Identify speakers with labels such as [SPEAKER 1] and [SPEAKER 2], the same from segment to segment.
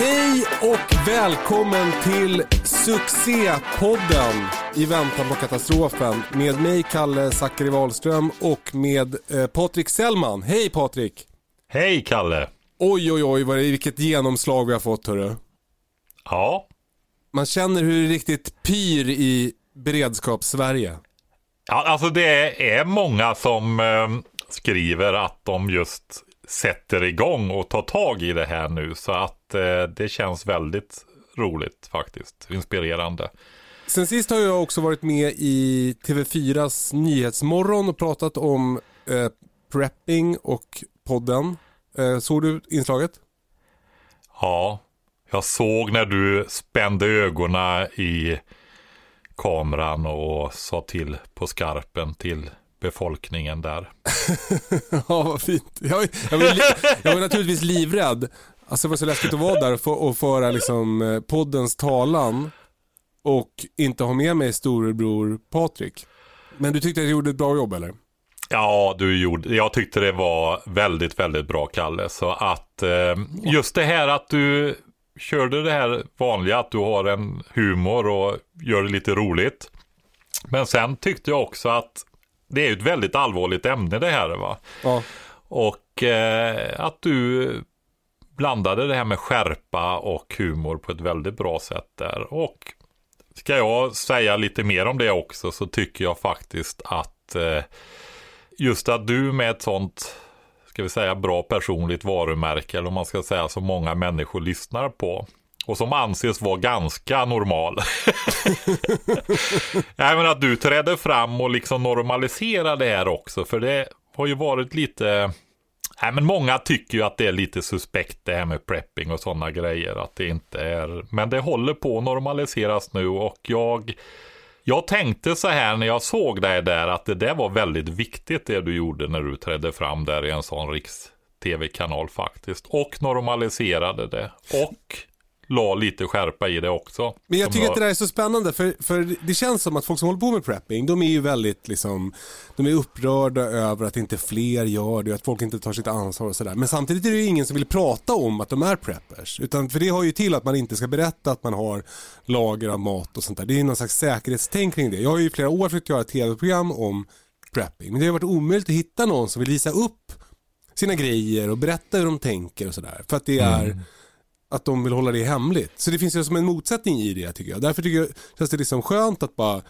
[SPEAKER 1] Hej och välkommen till succépodden i väntan på katastrofen med mig Kalle Zackari Wahlström och med eh, Patrik Sellman. Hej Patrik!
[SPEAKER 2] Hej Kalle!
[SPEAKER 1] Oj oj oj vad det, vilket genomslag vi har fått hörru.
[SPEAKER 2] Ja,
[SPEAKER 1] Man känner hur det riktigt pyr i beredskaps-Sverige.
[SPEAKER 2] ja alltså det är många som eh, skriver att de just sätter igång och tar tag i det här nu. Så att eh, det känns väldigt roligt faktiskt. Inspirerande.
[SPEAKER 1] Sen sist har jag också varit med i TV4s Nyhetsmorgon och pratat om eh, prepping och podden. Eh, såg du inslaget?
[SPEAKER 2] Ja, jag såg när du spände ögonen i kameran och sa till på skarpen till befolkningen där.
[SPEAKER 1] Ja, vad fint. Jag, jag, var, jag var naturligtvis livrädd. Alltså det var så läskigt att vara där och, få, och föra liksom eh, poddens talan och inte ha med mig storebror Patrik. Men du tyckte att jag gjorde ett bra jobb eller?
[SPEAKER 2] Ja, du gjorde, jag tyckte det var väldigt, väldigt bra Kalle. Så att eh, just det här att du körde det här vanliga, att du har en humor och gör det lite roligt. Men sen tyckte jag också att det är ett väldigt allvarligt ämne det här va.
[SPEAKER 1] Ja.
[SPEAKER 2] Och eh, att du blandade det här med skärpa och humor på ett väldigt bra sätt där. Och ska jag säga lite mer om det också så tycker jag faktiskt att eh, just att du med ett sånt, ska vi säga bra personligt varumärke eller om man ska säga som många människor lyssnar på och som anses vara ganska normal. Nej men att du trädde fram och liksom normaliserar det här också för det har ju varit lite Nej men många tycker ju att det är lite suspekt det här med prepping och sådana grejer. Att det inte är. Men det håller på att normaliseras nu och jag. Jag tänkte så här när jag såg dig där att det där var väldigt viktigt det du gjorde när du trädde fram där i en sån riks tv-kanal faktiskt. Och normaliserade det. Och la lite skärpa i det också.
[SPEAKER 1] Men jag tycker att det där är så spännande för, för det känns som att folk som håller på med prepping, de är ju väldigt liksom, de är upprörda över att inte fler gör det att folk inte tar sitt ansvar och sådär. Men samtidigt är det ju ingen som vill prata om att de är preppers. Utan, för det har ju till att man inte ska berätta att man har lager av mat och sånt där. Det är ju någon slags säkerhetstänk kring det. Jag har ju i flera år försökt göra ett tv-program om prepping. Men det har varit omöjligt att hitta någon som vill visa upp sina grejer och berätta hur de tänker och sådär. För att det är att de vill hålla det hemligt. Så det finns ju som en motsättning i det tycker jag. Därför tycker jag, känns det liksom skönt att bara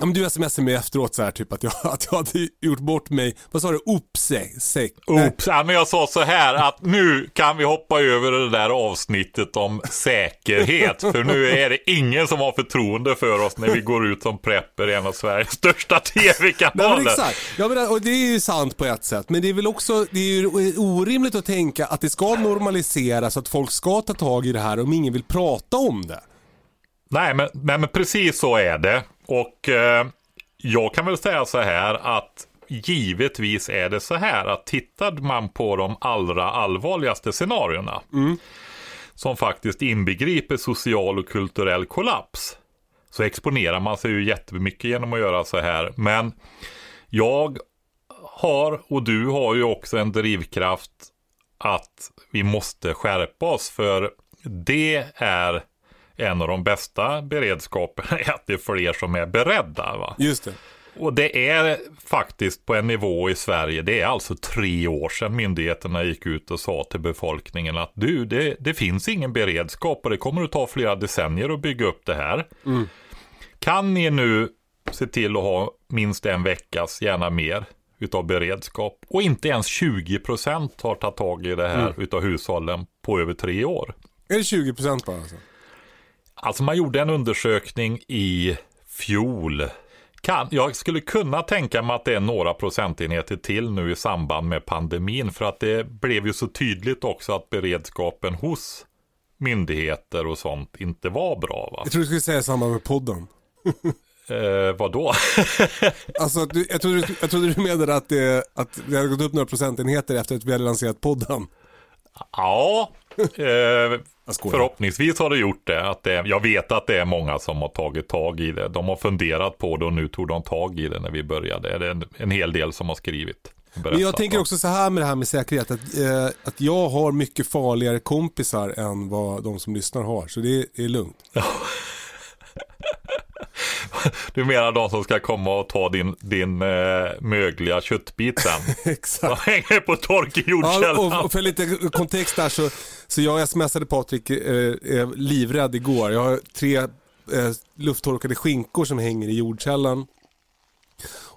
[SPEAKER 1] Ja, men du smsade mig efteråt så här typ att jag, att jag hade gjort bort mig. Vad sa du? Opsäck?
[SPEAKER 2] Oops, ja, men jag sa så här att nu kan vi hoppa över det där avsnittet om säkerhet. För nu är det ingen som har förtroende för oss när vi går ut som prepper i en av Sveriges största
[SPEAKER 1] men
[SPEAKER 2] tv-kanaler.
[SPEAKER 1] exakt. Ja, men, och det är ju sant på ett sätt. Men det är väl också det är ju orimligt att tänka att det ska normaliseras, att folk ska ta tag i det här om ingen vill prata om det.
[SPEAKER 2] Nej men, nej, men precis så är det. Och eh, jag kan väl säga så här att givetvis är det så här att tittar man på de allra allvarligaste scenarierna som faktiskt inbegriper social och kulturell kollaps så exponerar man sig ju jättemycket genom att göra så här. Men jag har och du har ju också en drivkraft att vi måste skärpa oss för det är en av de bästa beredskaperna är att det är fler som är beredda. Va?
[SPEAKER 1] Just det.
[SPEAKER 2] Och det är faktiskt på en nivå i Sverige, det är alltså tre år sedan myndigheterna gick ut och sa till befolkningen att du, det, det finns ingen beredskap och det kommer att ta flera decennier att bygga upp det här.
[SPEAKER 1] Mm.
[SPEAKER 2] Kan ni nu se till att ha minst en veckas, gärna mer, utav beredskap och inte ens 20% har tagit tag i det här
[SPEAKER 1] Mm.
[SPEAKER 2] utav hushållen på över tre år.
[SPEAKER 1] Är det 20% bara alltså?
[SPEAKER 2] Alltså man gjorde en undersökning i fjol. Kan, jag skulle kunna tänka mig att det är några procentenheter till nu i samband med pandemin. För att det blev ju så tydligt också att beredskapen hos myndigheter och sånt inte var bra. Va?
[SPEAKER 1] Jag tror du skulle säga samma med podden.
[SPEAKER 2] Eh, vadå?
[SPEAKER 1] Alltså, du, jag, trodde, du- jag trodde du menade att det, att det hade gått upp några procentenheter efter att vi hade lanserat podden.
[SPEAKER 2] ja, eh. Förhoppningsvis har det gjort det. Att det. Jag vet att det är många som har tagit tag i det. De har funderat på det och nu tog de tag i det när vi började. Det är en, en hel del som har skrivit.
[SPEAKER 1] Men jag tänker också så här med det här med säkerhet. Att, eh, att jag har mycket farligare kompisar än vad de som lyssnar har. Så det är, det är lugnt.
[SPEAKER 2] Du menar de som ska komma och ta din, din eh, mögliga köttbit sen?
[SPEAKER 1] Exakt.
[SPEAKER 2] De hänger på tork i
[SPEAKER 1] Ja,
[SPEAKER 2] jordkällan.
[SPEAKER 1] och, och för lite kontext där så, så jag smsade Patrik eh, eh, livrädd igår. Jag har tre eh, lufttorkade skinkor som hänger i jordkällan.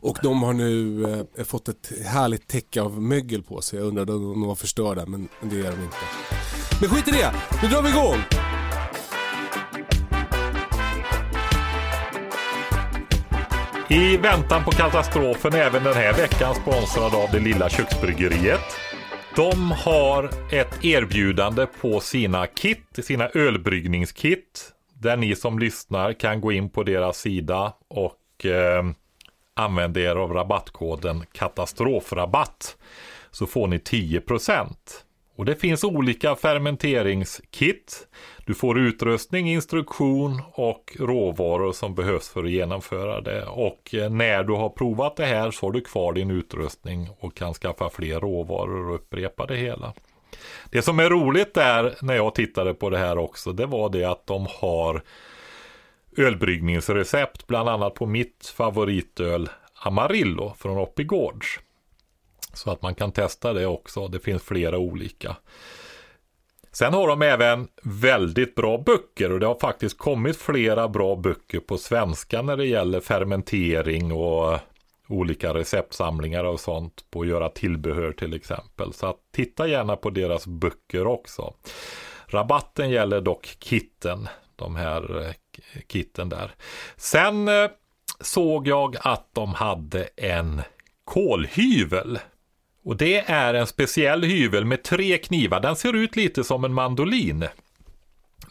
[SPEAKER 1] Och de har nu eh, fått ett härligt täcke av mögel på sig. Jag undrade om de var förstörda, men men det är de inte. Men skit i det, nu drar vi igång!
[SPEAKER 2] I väntan på katastrofen även den här veckan sponsrad av det lilla köksbryggeriet. De har ett erbjudande på sina kit, sina ölbryggningskit. Där ni som lyssnar kan gå in på deras sida och eh, använda er av rabattkoden katastrofrabatt. Så får ni 10%. Och det finns olika fermenteringskit. Du får utrustning, instruktion och råvaror som behövs för att genomföra det. Och eh, när du har provat det här så har du kvar din utrustning och kan skaffa fler råvaror och upprepa det hela. Det som är roligt där när jag tittade på det här också, det var det att de har ölbryggningsrecept, bland annat på mitt favoritöl Amarillo från Oppigårds. Så att man kan testa det också. Det finns flera olika. Sen har de även väldigt bra böcker och det har faktiskt kommit flera bra böcker på svenska när det gäller fermentering och olika receptsamlingar och sånt på att göra tillbehör till exempel. Så att titta gärna på deras böcker också. Rabatten gäller dock kitten, de här eh, kitten där. Sen eh, såg jag att de hade en kolhyvel. Och det är en speciell hyvel med tre knivar. Den ser ut lite som en mandolin.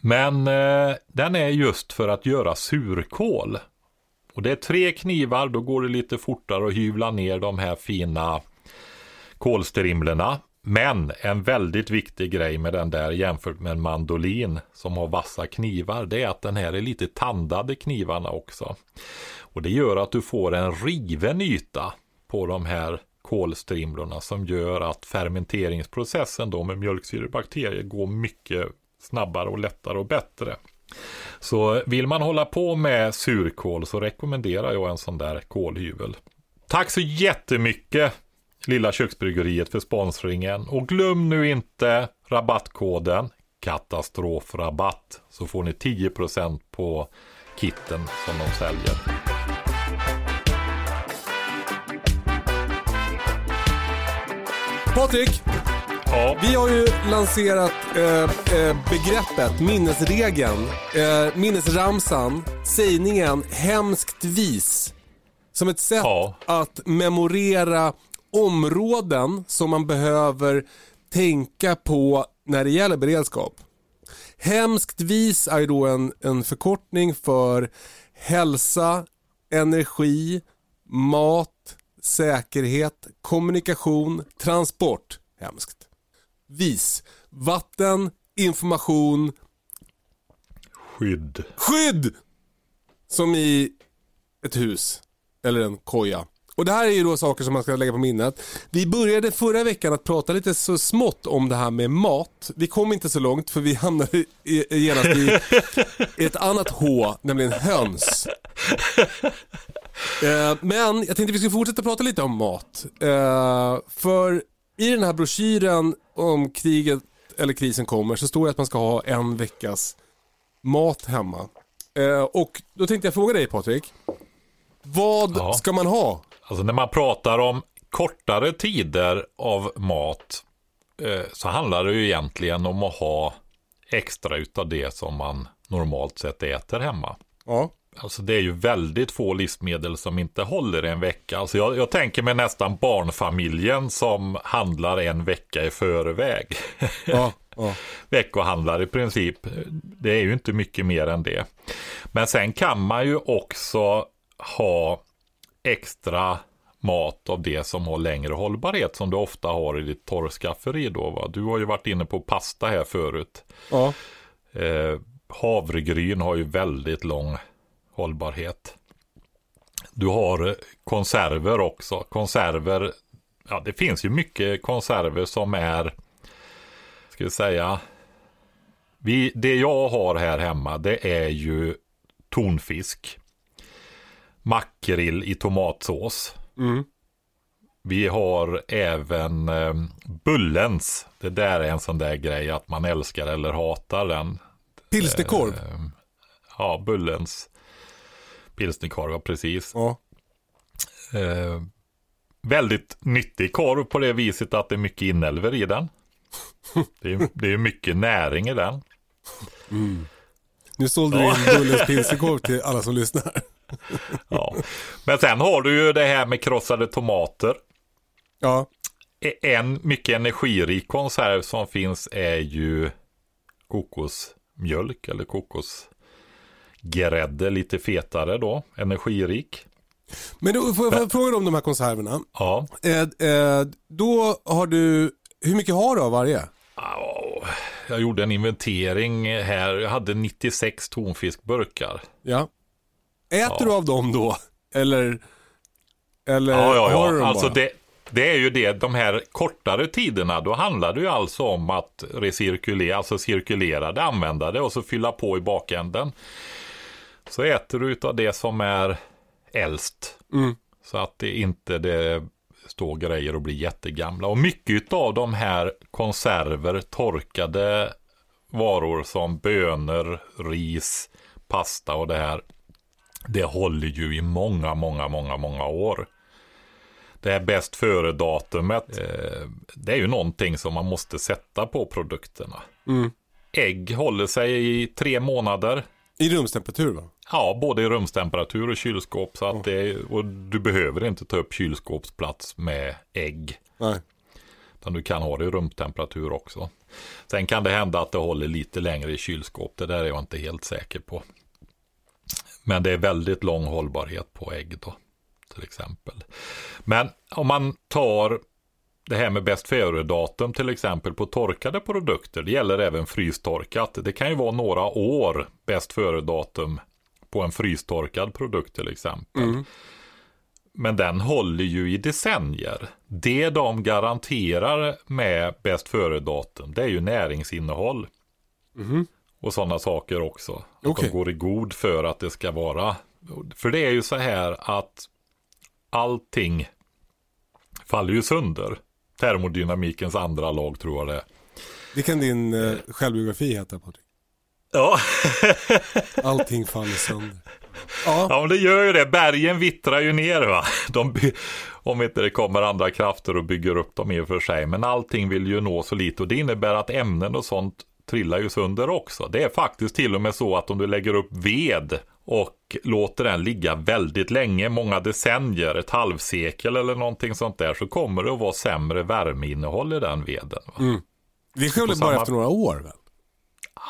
[SPEAKER 2] Men eh, den är just för att göra surkål. Och det är tre knivar, då går det lite fortare att hyvla ner de här fina kolstrimlorna. Men en väldigt viktig grej med den där jämfört med en mandolin som har vassa knivar, det är att den här är lite tandade knivarna också. Och det gör att du får en riven yta på de här kolstrimlorna som gör att fermenteringsprocessen då med mjölksyrebakterier går mycket snabbare och lättare och bättre. Så vill man hålla på med surkål så rekommenderar jag en sån där kolhyvel. Tack så jättemycket Lilla Köksbryggeriet för sponsringen och glöm nu inte rabattkoden katastrofrabatt så får ni 10% på kitten som de säljer.
[SPEAKER 1] Patrik,
[SPEAKER 2] Ja,
[SPEAKER 1] vi har ju lanserat eh, eh, begreppet, minnesregeln, eh, minnesramsan, sägningen hemskt vis. Som ett sätt
[SPEAKER 2] Ja.
[SPEAKER 1] att memorera områden som man behöver tänka på när det gäller beredskap. Hemskt vis är ju då en, en förkortning för hälsa, energi, mat, säkerhet, kommunikation, transport. Hemskt. Vis. Vatten, information,
[SPEAKER 2] skydd.
[SPEAKER 1] skydd! Som i ett hus eller en koja. Och det här är ju då saker som man ska lägga på minnet. Vi började förra veckan att prata lite så smått om det här med mat. Vi kom inte så långt för vi hamnade i, genast i ett annat H, nämligen höns. Eh, men jag tänkte vi skulle fortsätta prata lite om mat. Eh, för i den här broschyren om kriget eller krisen kommer så står det att man ska ha en veckas mat hemma. Eh, och då tänkte jag fråga dig Patrik. Vad
[SPEAKER 2] Ja.
[SPEAKER 1] ska man ha?
[SPEAKER 2] Alltså när man pratar om kortare tider av mat så handlar det ju egentligen om att ha extra utav det som man normalt sett äter hemma.
[SPEAKER 1] Ja.
[SPEAKER 2] Alltså det är ju väldigt få livsmedel som inte håller en vecka. Alltså jag, jag tänker mig nästan barnfamiljen som handlar en vecka i förväg.
[SPEAKER 1] Ja, ja.
[SPEAKER 2] Veckohandlar i princip. Det är ju inte mycket mer än det. Men sen kan man ju också ha extra mat av det som har längre hållbarhet som du ofta har i ditt torrskafferi då va. Du har ju varit inne på pasta här förut.
[SPEAKER 1] ja.
[SPEAKER 2] Eh, havregryn har ju väldigt lång hållbarhet. Du har konserver också. Konserver, ja det finns ju mycket konserver som är, ska vi säga, vi, det jag har här hemma det är ju tonfisk, makrill i tomatsås.
[SPEAKER 1] Mm.
[SPEAKER 2] Vi har även eh, bullens. Det där är en sån där grej att man älskar eller hatar den.
[SPEAKER 1] Pilsnerkorv.
[SPEAKER 2] Eh, ja, bullens pilsnerkorv, ja, precis.
[SPEAKER 1] Ja.
[SPEAKER 2] Eh, väldigt nyttig korv på det viset att det är mycket inälvor i den. Det är, det är mycket näring i den.
[SPEAKER 1] Nu sålde du in Bullens pilsnerkorv till alla som lyssnar.
[SPEAKER 2] Ja. Men sen har du ju det här med krossade tomater.
[SPEAKER 1] Ja.
[SPEAKER 2] En mycket energirik konserv som finns är ju kokosmjölk eller kokosgrädde, lite fetare då, energirik.
[SPEAKER 1] Men då får jag, fråga dig om de här konserverna.
[SPEAKER 2] Ja,
[SPEAKER 1] Eh, eh, då har du, hur mycket har du av varje?
[SPEAKER 2] Jag gjorde en inventering här, jag hade 96 tonfiskburkar.
[SPEAKER 1] Ja. Äter du av dem då? Eller, eller
[SPEAKER 2] Ja, ja,
[SPEAKER 1] har du
[SPEAKER 2] ja.
[SPEAKER 1] dem
[SPEAKER 2] Alltså
[SPEAKER 1] bara?
[SPEAKER 2] det, det är ju det, de här kortare tiderna, då handlar det ju alltså om att recirkulera, alltså cirkulera det, använda det och så fylla på i bakänden. Så äter du utav det som är äldst.
[SPEAKER 1] Mm.
[SPEAKER 2] Så att det inte det står grejer och blir jättegamla. Och mycket av de här konserver, torkade varor som bönor, ris, pasta och det här. Det håller ju i många, många, många, många år. Det här bäst före-datumet, eh, det är ju någonting som man måste sätta på produkterna.
[SPEAKER 1] Mm.
[SPEAKER 2] Ägg håller sig i tre månader.
[SPEAKER 1] I rumstemperatur va?
[SPEAKER 2] Ja, både i rumstemperatur och kylskåp. Så att det, och du behöver inte ta upp kylskåpsplats med ägg.
[SPEAKER 1] Nej.
[SPEAKER 2] Utan du kan ha det i rumstemperatur också. Sen kan det hända att det håller lite längre i kylskåp. Det där är jag inte helt säker på. Men det är väldigt lång hållbarhet på ägg då. Till exempel. Men om man tar det här med bäst före-datum till exempel på torkade produkter. Det gäller även frystorkat. Det kan ju vara några år bäst före-datum på en frystorkad produkt till exempel. Men den håller ju i decennier. Det de garanterar med bäst före-datum, det är ju näringsinnehåll. Och sådana saker också. Att
[SPEAKER 1] Okej.
[SPEAKER 2] de går i god för att det ska vara. För det är ju så här att allting faller ju sönder. Termodynamikens andra lag tror jag det är.
[SPEAKER 1] Det kan din eh, självbiografi heta Patrik.
[SPEAKER 2] Ja.
[SPEAKER 1] Allting faller sönder. Ja,
[SPEAKER 2] Ja, men det gör ju det. Bergen vittrar ju ner va. De, om inte det kommer andra krafter och bygger upp dem i och för sig. Men allting vill ju nå så lite och det innebär att ämnen och sånt trillar ju sönder också. Det är faktiskt till och med så att om du lägger upp ved och låter den ligga väldigt länge, många decennier, ett halvsekel eller någonting sånt där, så kommer det att vara sämre värmeinnehåll i den veden. Va?
[SPEAKER 1] det sker väl bara
[SPEAKER 2] samma-
[SPEAKER 1] efter några år väl?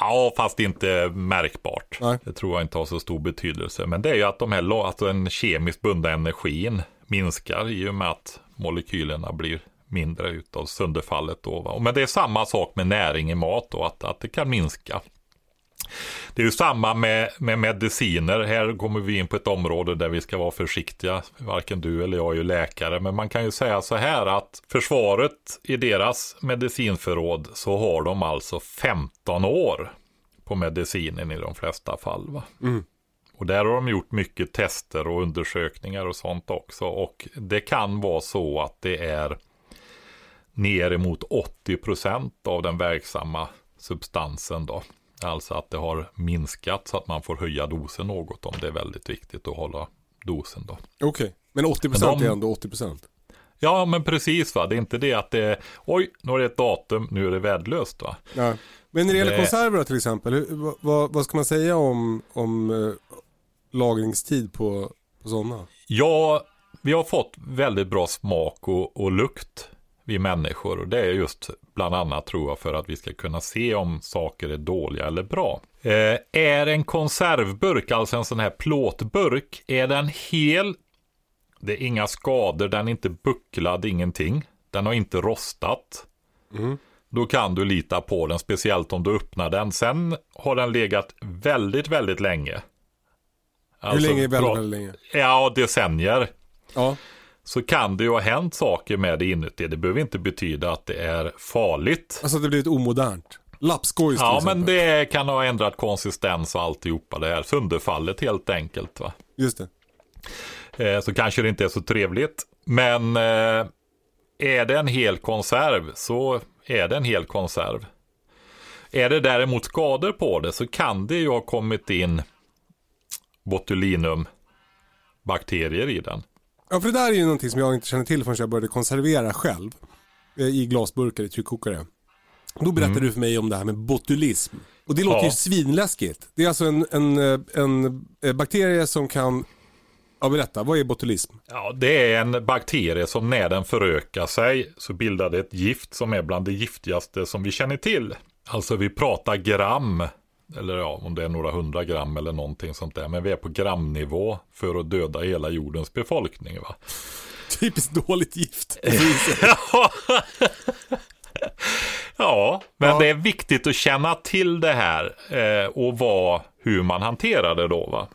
[SPEAKER 2] Ja, fast inte märkbart.
[SPEAKER 1] Nej.
[SPEAKER 2] Det tror jag inte har så stor betydelse. Men det är ju att de här, att den kemiskt bundna energin minskar i och med att molekylerna blir mindre utav sönderfallet. Då, va? Men det är samma sak med näring i mat då, att, att det kan minska. Det är ju samma med, med mediciner. Här kommer vi in på ett område där vi ska vara försiktiga. Varken du eller jag är ju läkare. Men man kan ju säga så här att försvaret i deras medicinförråd så har de alltså 15 år på medicinen i de flesta fall. Va? Och där har de gjort mycket tester och undersökningar och sånt också. Och det kan vara så att det är ner emot 80% av den verksamma substansen då. Alltså att det har minskat så att man får höja dosen något om det är väldigt viktigt att hålla dosen då.
[SPEAKER 1] Okej, men 80%
[SPEAKER 2] Men de-
[SPEAKER 1] är ändå 80%.
[SPEAKER 2] Ja men precis va, det är inte det att det är oj, nu är det ett datum, nu är det värdelöst va.
[SPEAKER 1] Ja. Men när det gäller
[SPEAKER 2] Det-
[SPEAKER 1] konserver till exempel, vad, vad ska man säga om, om eh, lagringstid på, på sådana?
[SPEAKER 2] Ja, vi har fått väldigt bra smak och, och lukt, vi människor. Och det är just bland annat tror jag för att vi ska kunna se om saker är dåliga eller bra. Eh, är en konservburk, alltså en sån här plåtburk, är den hel, det är inga skador, den är inte bucklad, ingenting. Den har inte rostat. Då kan du lita på den, speciellt om du öppnar den. Sen har den legat väldigt, väldigt länge.
[SPEAKER 1] hur
[SPEAKER 2] Alltså,
[SPEAKER 1] länge är väldigt,
[SPEAKER 2] bra-
[SPEAKER 1] väldigt länge?
[SPEAKER 2] Ja, decennier.
[SPEAKER 1] Ja,
[SPEAKER 2] Så kan det ju ha hänt saker med det inuti. Det behöver inte betyda att det är farligt.
[SPEAKER 1] alltså det blivit omodernt. Lappskojs
[SPEAKER 2] Ja,
[SPEAKER 1] exempel.
[SPEAKER 2] men det kan ha ändrat konsistens och alltihopa det här. Sönderfallet helt enkelt. Va?
[SPEAKER 1] Just det.
[SPEAKER 2] Eh, så kanske det inte är så trevligt. Men eh, är det en hel konserv så är det en hel konserv. Är det däremot skador på det så kan det ju ha kommit in botulinum-bakterier i den.
[SPEAKER 1] Ja, för det där är ju någonting som jag inte känner till förrän jag började konservera själv. eh, I glasburkar i tryckkokare. Då berättade du för mig om det här med botulism. Och det låter
[SPEAKER 2] Mm. Ja.
[SPEAKER 1] ju svinläskigt. Det är alltså en, en, eh, en, eh, bakterie som kan... Ja, berätta. Vad är botulism?
[SPEAKER 2] Ja, det är en bakterie som när den förökar sig så bildar det ett gift som är bland det giftigaste som vi känner till. Alltså vi pratar gram, eller ja, om det är några hundra gram eller någonting sånt där. Men vi är på gramnivå för att döda hela jordens befolkning. Va?
[SPEAKER 1] Typiskt dåligt gift.
[SPEAKER 2] Ja, men
[SPEAKER 1] Ja.
[SPEAKER 2] det är viktigt att känna till det här eh, och vad, hur man hanterar det då. Va?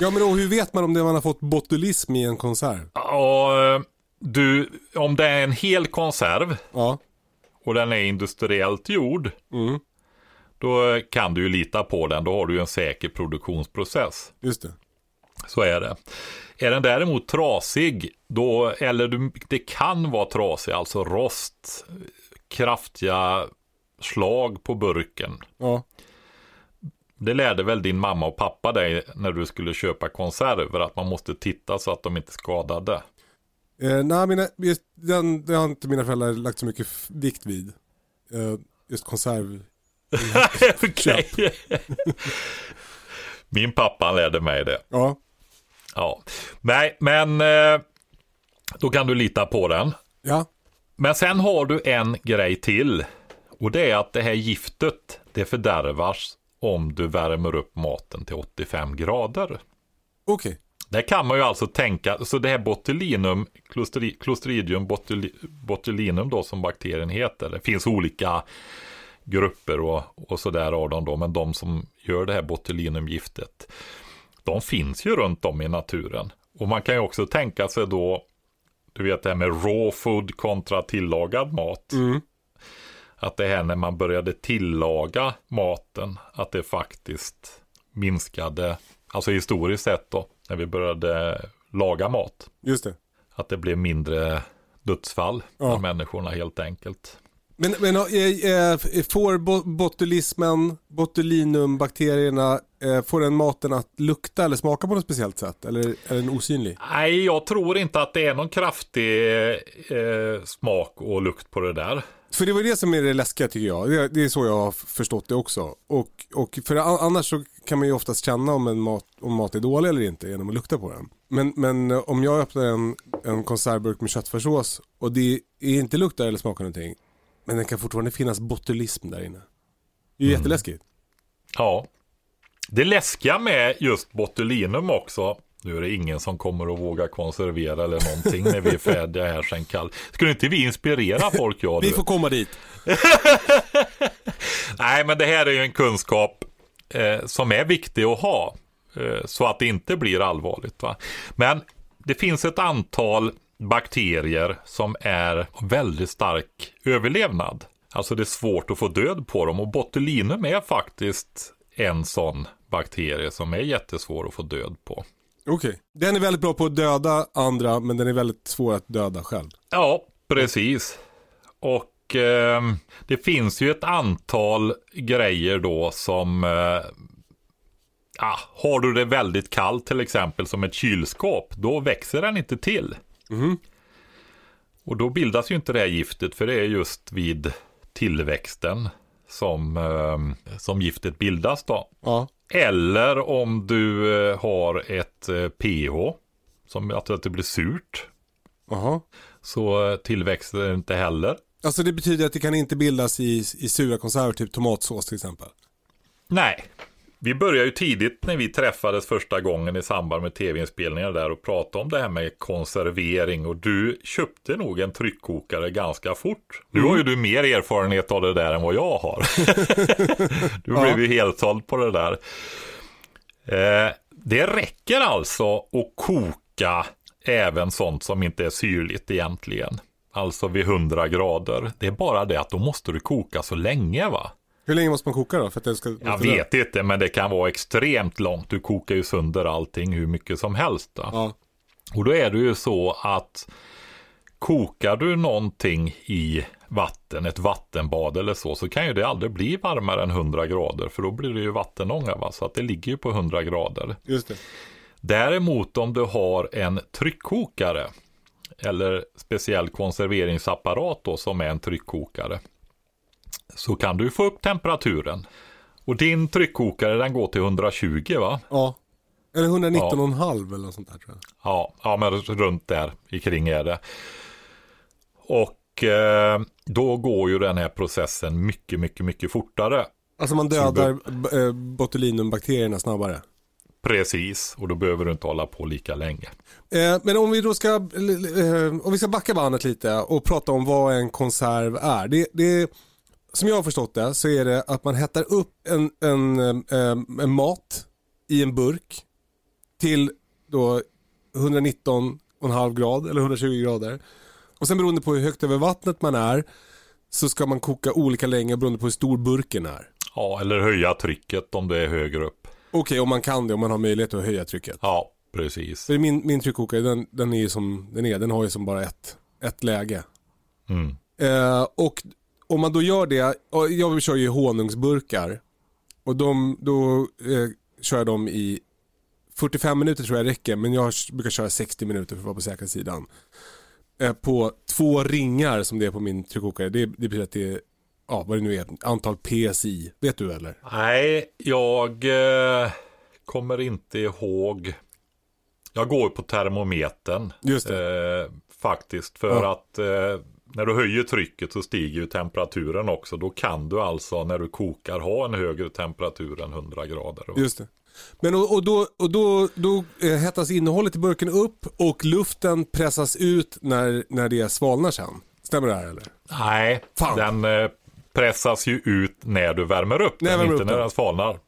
[SPEAKER 1] Ja, men då, hur vet man om det man har fått botulism i en konserv?
[SPEAKER 2] Och, eh, du, om det är en hel konserv
[SPEAKER 1] Ja.
[SPEAKER 2] och den är industriellt gjord, då kan du ju lita på den. Då har du ju en säker produktionsprocess.
[SPEAKER 1] Just det.
[SPEAKER 2] Så är det. Är den däremot trasig, då, eller du, det kan vara trasig, alltså rost, kraftiga slag på burken.
[SPEAKER 1] Ja.
[SPEAKER 2] Det lärde väl din mamma och pappa dig när du skulle köpa konserver, att man måste titta så att de inte är skadade.
[SPEAKER 1] Eh, nej, mina, just, den, det har inte mina föräldrar lagt så mycket vikt vid. Eh, just konserv.
[SPEAKER 2] Okej. Min pappa lärde mig det.
[SPEAKER 1] Ja.
[SPEAKER 2] Ja. Nej, men eh, då kan du lita på den.
[SPEAKER 1] Ja.
[SPEAKER 2] Men sen har du en grej till. Och det är att det här giftet, det fördärvas om du värmer upp maten till 85 grader.
[SPEAKER 1] Okej.
[SPEAKER 2] Där kan man ju alltså tänka, så det här botulinum, Clostri- Clostridium botuli, botulinum då som bakterien heter. Det finns olika grupper och, och sådär av dem då, men de som gör det här botulinumgiftet, de finns ju runt om i naturen. Och man kan ju också tänka sig då, du vet det här med raw food kontra tillagad mat. Att det här när man började tillaga maten, att det faktiskt minskade, alltså historiskt sett då, när vi började laga mat.
[SPEAKER 1] Just det.
[SPEAKER 2] Att det blev mindre dödsfall
[SPEAKER 1] Ja.
[SPEAKER 2] bland människorna helt enkelt.
[SPEAKER 1] Men, men eh, eh, får bo, botulismen, botulinumbakterierna, eh, får den maten att lukta eller smaka på något speciellt sätt? Eller är den osynlig?
[SPEAKER 2] Nej, jag tror inte att det är någon kraftig eh, smak och lukt på det där.
[SPEAKER 1] För det var det som är det läskiga tycker jag. Det, det är så jag har förstått det också. Och, och för annars så kan man ju oftast känna om en mat, om mat är dålig eller inte genom att lukta på den. Men, men om jag öppnar en, en konservburk med köttfärssås och det är inte luktar eller smakar någonting. Men det kan fortfarande finnas botulism där inne. Det är ju jätteläskigt.
[SPEAKER 2] Ja. Det läskiga med just botulinum också, nu är det ingen som kommer att våga konservera eller någonting när vi är färdiga här sen kall. Skulle inte vi inspirera folk jag
[SPEAKER 1] Vi får komma dit.
[SPEAKER 2] Nej, men det här är ju en kunskap eh, som är viktig att ha. Eh, så att det inte blir allvarligt. Va? Men det finns ett antal bakterier som är väldigt stark överlevnad. Alltså det är svårt att få död på dem och botulinum är faktiskt en sån bakterie som är jättesvår att få död på.
[SPEAKER 1] Okej. Den är väldigt bra på att döda andra men den är väldigt svår att döda själv.
[SPEAKER 2] Ja, precis. Och eh, det finns ju ett antal grejer då som eh, ah, har du det väldigt kallt till exempel som ett kylskåp, då växer den inte till. Och då bildas ju inte det här giftet för det är just vid tillväxten som, eh, som giftet bildas då.
[SPEAKER 1] Ja.
[SPEAKER 2] Eller om du eh, har ett eh, pH, som att att det blir surt,
[SPEAKER 1] Jaha.
[SPEAKER 2] så eh, tillväxer det inte heller.
[SPEAKER 1] Alltså det betyder att det kan inte bildas i, i sura konserver, typ tomatsås till exempel.
[SPEAKER 2] Nej, vi började ju tidigt när vi träffades första gången i samband med tv-inspelningar där och pratade om det här med konservering och du köpte nog en tryckkokare ganska fort. Nu har ju du mer erfarenhet av det där än vad jag har. du blev ju helt såld på det där. Eh, det räcker alltså att koka även sånt som inte är syrligt egentligen. Alltså vid 100 grader. Det är bara det att då måste du koka så länge va?
[SPEAKER 1] Hur länge måste man koka då? För att det ska
[SPEAKER 2] Jag vet inte, men det kan vara extremt långt. Du kokar ju sönder allting hur mycket som helst. Då.
[SPEAKER 1] Ja.
[SPEAKER 2] Och då är det ju så att kokar du någonting i vatten, ett vattenbad eller så, så kan ju det aldrig bli varmare än 100 grader, för då blir det ju vattenånga, va? så att det ligger ju på 100 grader.
[SPEAKER 1] Just det.
[SPEAKER 2] Däremot om du har en tryckkokare, eller speciell konserveringsapparat då, som är en tryckkokare, så kan du få upp temperaturen. Och din tryckkokare den går till 120 va?
[SPEAKER 1] Ja. Eller 119,5 eller något sånt där tror jag.
[SPEAKER 2] Ja, ja men runt där i kring är det. Och eh, då går ju den här processen mycket, mycket, mycket fortare.
[SPEAKER 1] Alltså man dödar eh, botulinumbakterierna snabbare.
[SPEAKER 2] Precis, och då behöver du inte hålla på lika länge.
[SPEAKER 1] Eh, men om vi då ska, eh, om vi ska backa bandet lite och prata om vad en konserv är. Det, det, som jag har förstått det så är det att man hettar upp en, en, eh, en mat i en burk till då 119,5 grad eller 120 grader. Och sen beroende på hur högt över vattnet man är så ska man koka olika länge beroende på hur stor burken är.
[SPEAKER 2] Ja, eller höja trycket om det är högre upp.
[SPEAKER 1] Okej, om man kan det, om man har möjlighet att höja trycket.
[SPEAKER 2] Ja, precis.
[SPEAKER 1] För min, min tryckkokare den, den är ju som den är, den har ju som bara ett, ett läge.
[SPEAKER 2] Mm.
[SPEAKER 1] Eh, och om man då gör det, jag kör ju honungsburkar och de, då eh, kör jag dem i 45 minuter tror jag räcker men jag brukar köra 60 minuter för att vara på säkra sidan. Eh, på två ringar som det är på min tryckkokare, det, det betyder att det är, ja vad det nu är, antal PSI. Vet du eller?
[SPEAKER 2] Nej, jag eh, kommer inte ihåg. Jag går på termometern.
[SPEAKER 1] Just
[SPEAKER 2] Eh, faktiskt, för
[SPEAKER 1] Ja.
[SPEAKER 2] att eh, när du höjer trycket så stiger ju temperaturen också. Då kan du alltså när du kokar ha en högre temperatur än 100 grader.
[SPEAKER 1] Just det. Men och, och då, och då, då eh, hettas innehållet i burken upp och luften pressas ut när, när det svalnar sen. Stämmer det här eller?
[SPEAKER 2] Nej,
[SPEAKER 1] Fan.
[SPEAKER 2] den eh, pressas ju ut när du värmer upp den,
[SPEAKER 1] värmer
[SPEAKER 2] inte
[SPEAKER 1] upp
[SPEAKER 2] när
[SPEAKER 1] den.
[SPEAKER 2] den svalnar.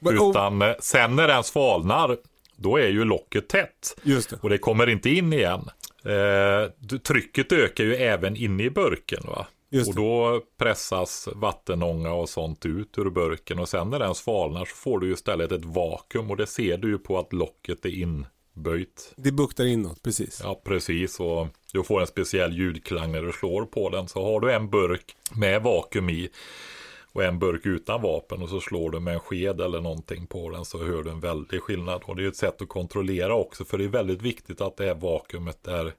[SPEAKER 1] Men, och-
[SPEAKER 2] Utan eh, sen när den svalnar, då är ju locket tätt.
[SPEAKER 1] Just det.
[SPEAKER 2] Och det kommer inte in igen. Eh, trycket ökar ju även inne i burken. Va? Och då pressas vattenånga och sånt ut ur burken. Och sen när den svalnar så får du istället ett vakuum. Och det ser du ju på att locket är inböjt.
[SPEAKER 1] Det buktar inåt, precis.
[SPEAKER 2] Ja, precis. Och du får en speciell ljudklang när du slår på den. Så har du en burk med vakuum i och en burk utan vapen och så slår du med en sked eller någonting på den så hör du en väldig skillnad. Och det är ett sätt att kontrollera också för det är väldigt viktigt att det här vakuumet är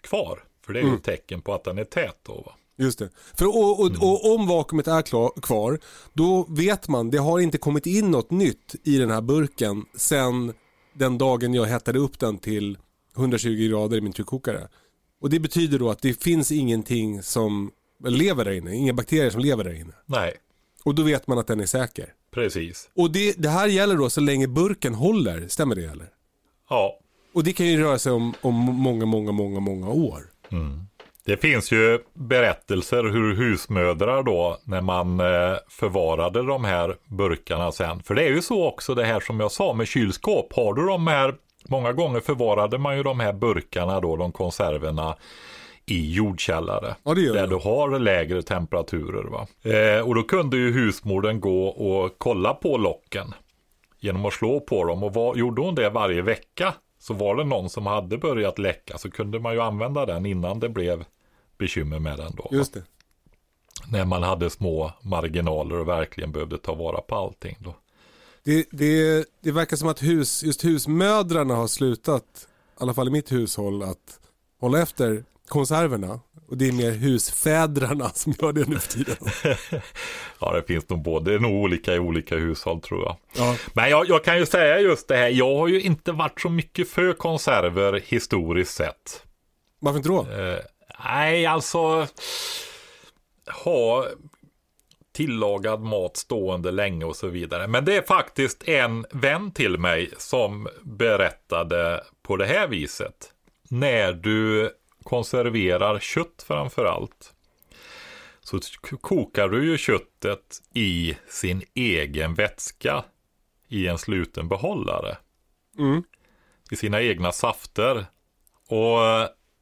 [SPEAKER 2] kvar. För det är ju ett tecken på att den är tät då. Va?
[SPEAKER 1] Just det. För, och, och, och om vakuumet är klar, kvar, då vet man, det har inte kommit in något nytt i den här burken sen den dagen jag hettade upp den till 120 grader i min tryckkokare. Och det betyder då att det finns ingenting som lever där inne, inga bakterier som lever där inne.
[SPEAKER 2] Nej,
[SPEAKER 1] Och då vet man att den är säker.
[SPEAKER 2] precis.
[SPEAKER 1] Och det, det här gäller då så länge burken håller, stämmer det eller?
[SPEAKER 2] Ja,
[SPEAKER 1] Och det kan ju röra sig om, om många, många, många, många år.
[SPEAKER 2] Det finns ju berättelser hur husmödrar då när man eh, förvarade de här burkarna sen. För det är ju så också det här som jag sa med kylskåp. Har du de här, många gånger förvarade man ju de här burkarna då, de konserverna i jordkällare.
[SPEAKER 1] Ja, det gör
[SPEAKER 2] där
[SPEAKER 1] jag.
[SPEAKER 2] du har lägre temperaturer. Va? Eh, och då kunde ju husmodern gå och kolla på locken genom att slå på dem. Och vad, gjorde hon det varje vecka så var det någon som hade börjat läcka så kunde man ju använda den innan det blev bekymmer med den då.
[SPEAKER 1] Just det.
[SPEAKER 2] När man hade små marginaler och verkligen behövde ta vara på allting då.
[SPEAKER 1] Det, det, det verkar som att hus, just husmödrarna har slutat, i alla fall i mitt hushåll, att hålla efter konserverna. Och det är mer husfädrarna som gör det nu för tiden.
[SPEAKER 2] Ja, det finns nog både, det är nog olika i olika hushåll tror jag.
[SPEAKER 1] Ja.
[SPEAKER 2] Men jag, jag kan ju säga just det här, jag har ju inte varit så mycket för konserver historiskt sett.
[SPEAKER 1] Varför inte då?
[SPEAKER 2] Eh, nej, alltså ha tillagad mat stående länge och så vidare. Men det är faktiskt en vän till mig som berättade på det här viset. När du konserverar kött framför allt. Så kokar du ju köttet i sin egen vätska i en sluten behållare.
[SPEAKER 1] Mm.
[SPEAKER 2] I sina egna safter. Och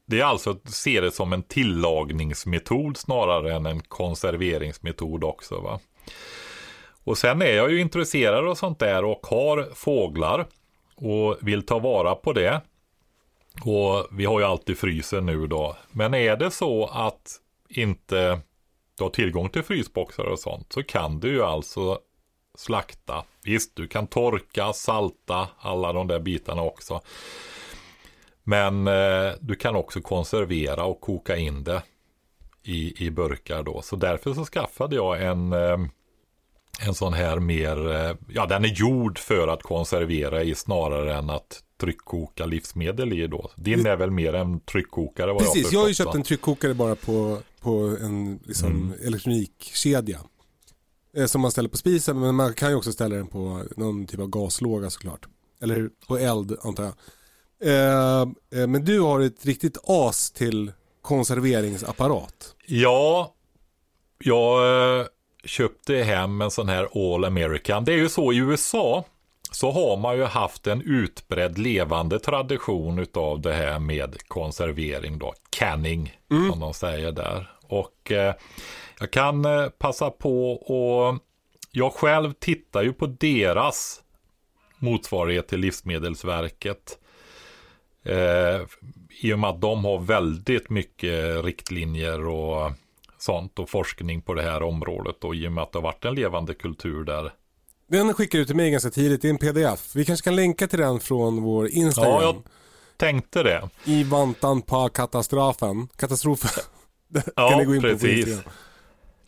[SPEAKER 2] det är alltså att se det som en tillagningsmetod snarare än en konserveringsmetod också. Va? Och sen är jag ju intresserad av sånt där och har fåglar och vill ta vara på det. Och vi har ju alltid frysen nu då. Men är det så att inte du har tillgång till frysboxar och sånt så kan du ju alltså slakta. Visst, du kan torka, salta, alla de där bitarna också. Men eh, du kan också konservera och koka in det i, i burkar då. Så därför så skaffade jag en, eh, en sån här mer, eh, ja den är gjord för att konservera i snarare än att tryckkoka livsmedel i då. Din är väl mer en tryckkokare vad
[SPEAKER 1] Precis,
[SPEAKER 2] jag
[SPEAKER 1] jag har ju
[SPEAKER 2] förstått,
[SPEAKER 1] köpt
[SPEAKER 2] va?
[SPEAKER 1] en tryckkokare bara på, på en liksom, elektronikkedja. Eh, Som man ställer på spisen, men man kan ju också ställa den på någon typ av gaslåga såklart. Eller på eld antar jag. Eh, eh, men du har ett riktigt as till konserveringsapparat.
[SPEAKER 2] Ja, jag köpte hem en sån här All American. Det är ju så i USA så har man ju haft en utbredd levande tradition utav det här med konservering då. Canning som de säger där. Och eh, jag kan eh, passa på och jag själv tittar ju på deras motsvarighet till Livsmedelsverket. Eh, I och med att de har väldigt mycket riktlinjer och sånt och forskning på det här området och i och med att det har varit en levande kultur där.
[SPEAKER 1] Den skickar du till mig ganska tidigt, det är en pdf. Vi kanske kan länka till den från vår Instagram.
[SPEAKER 2] Ja, jag tänkte det.
[SPEAKER 1] I vantan på katastrofen. Katastrofen.
[SPEAKER 2] Ja,
[SPEAKER 1] på på
[SPEAKER 2] precis.
[SPEAKER 1] Instagram.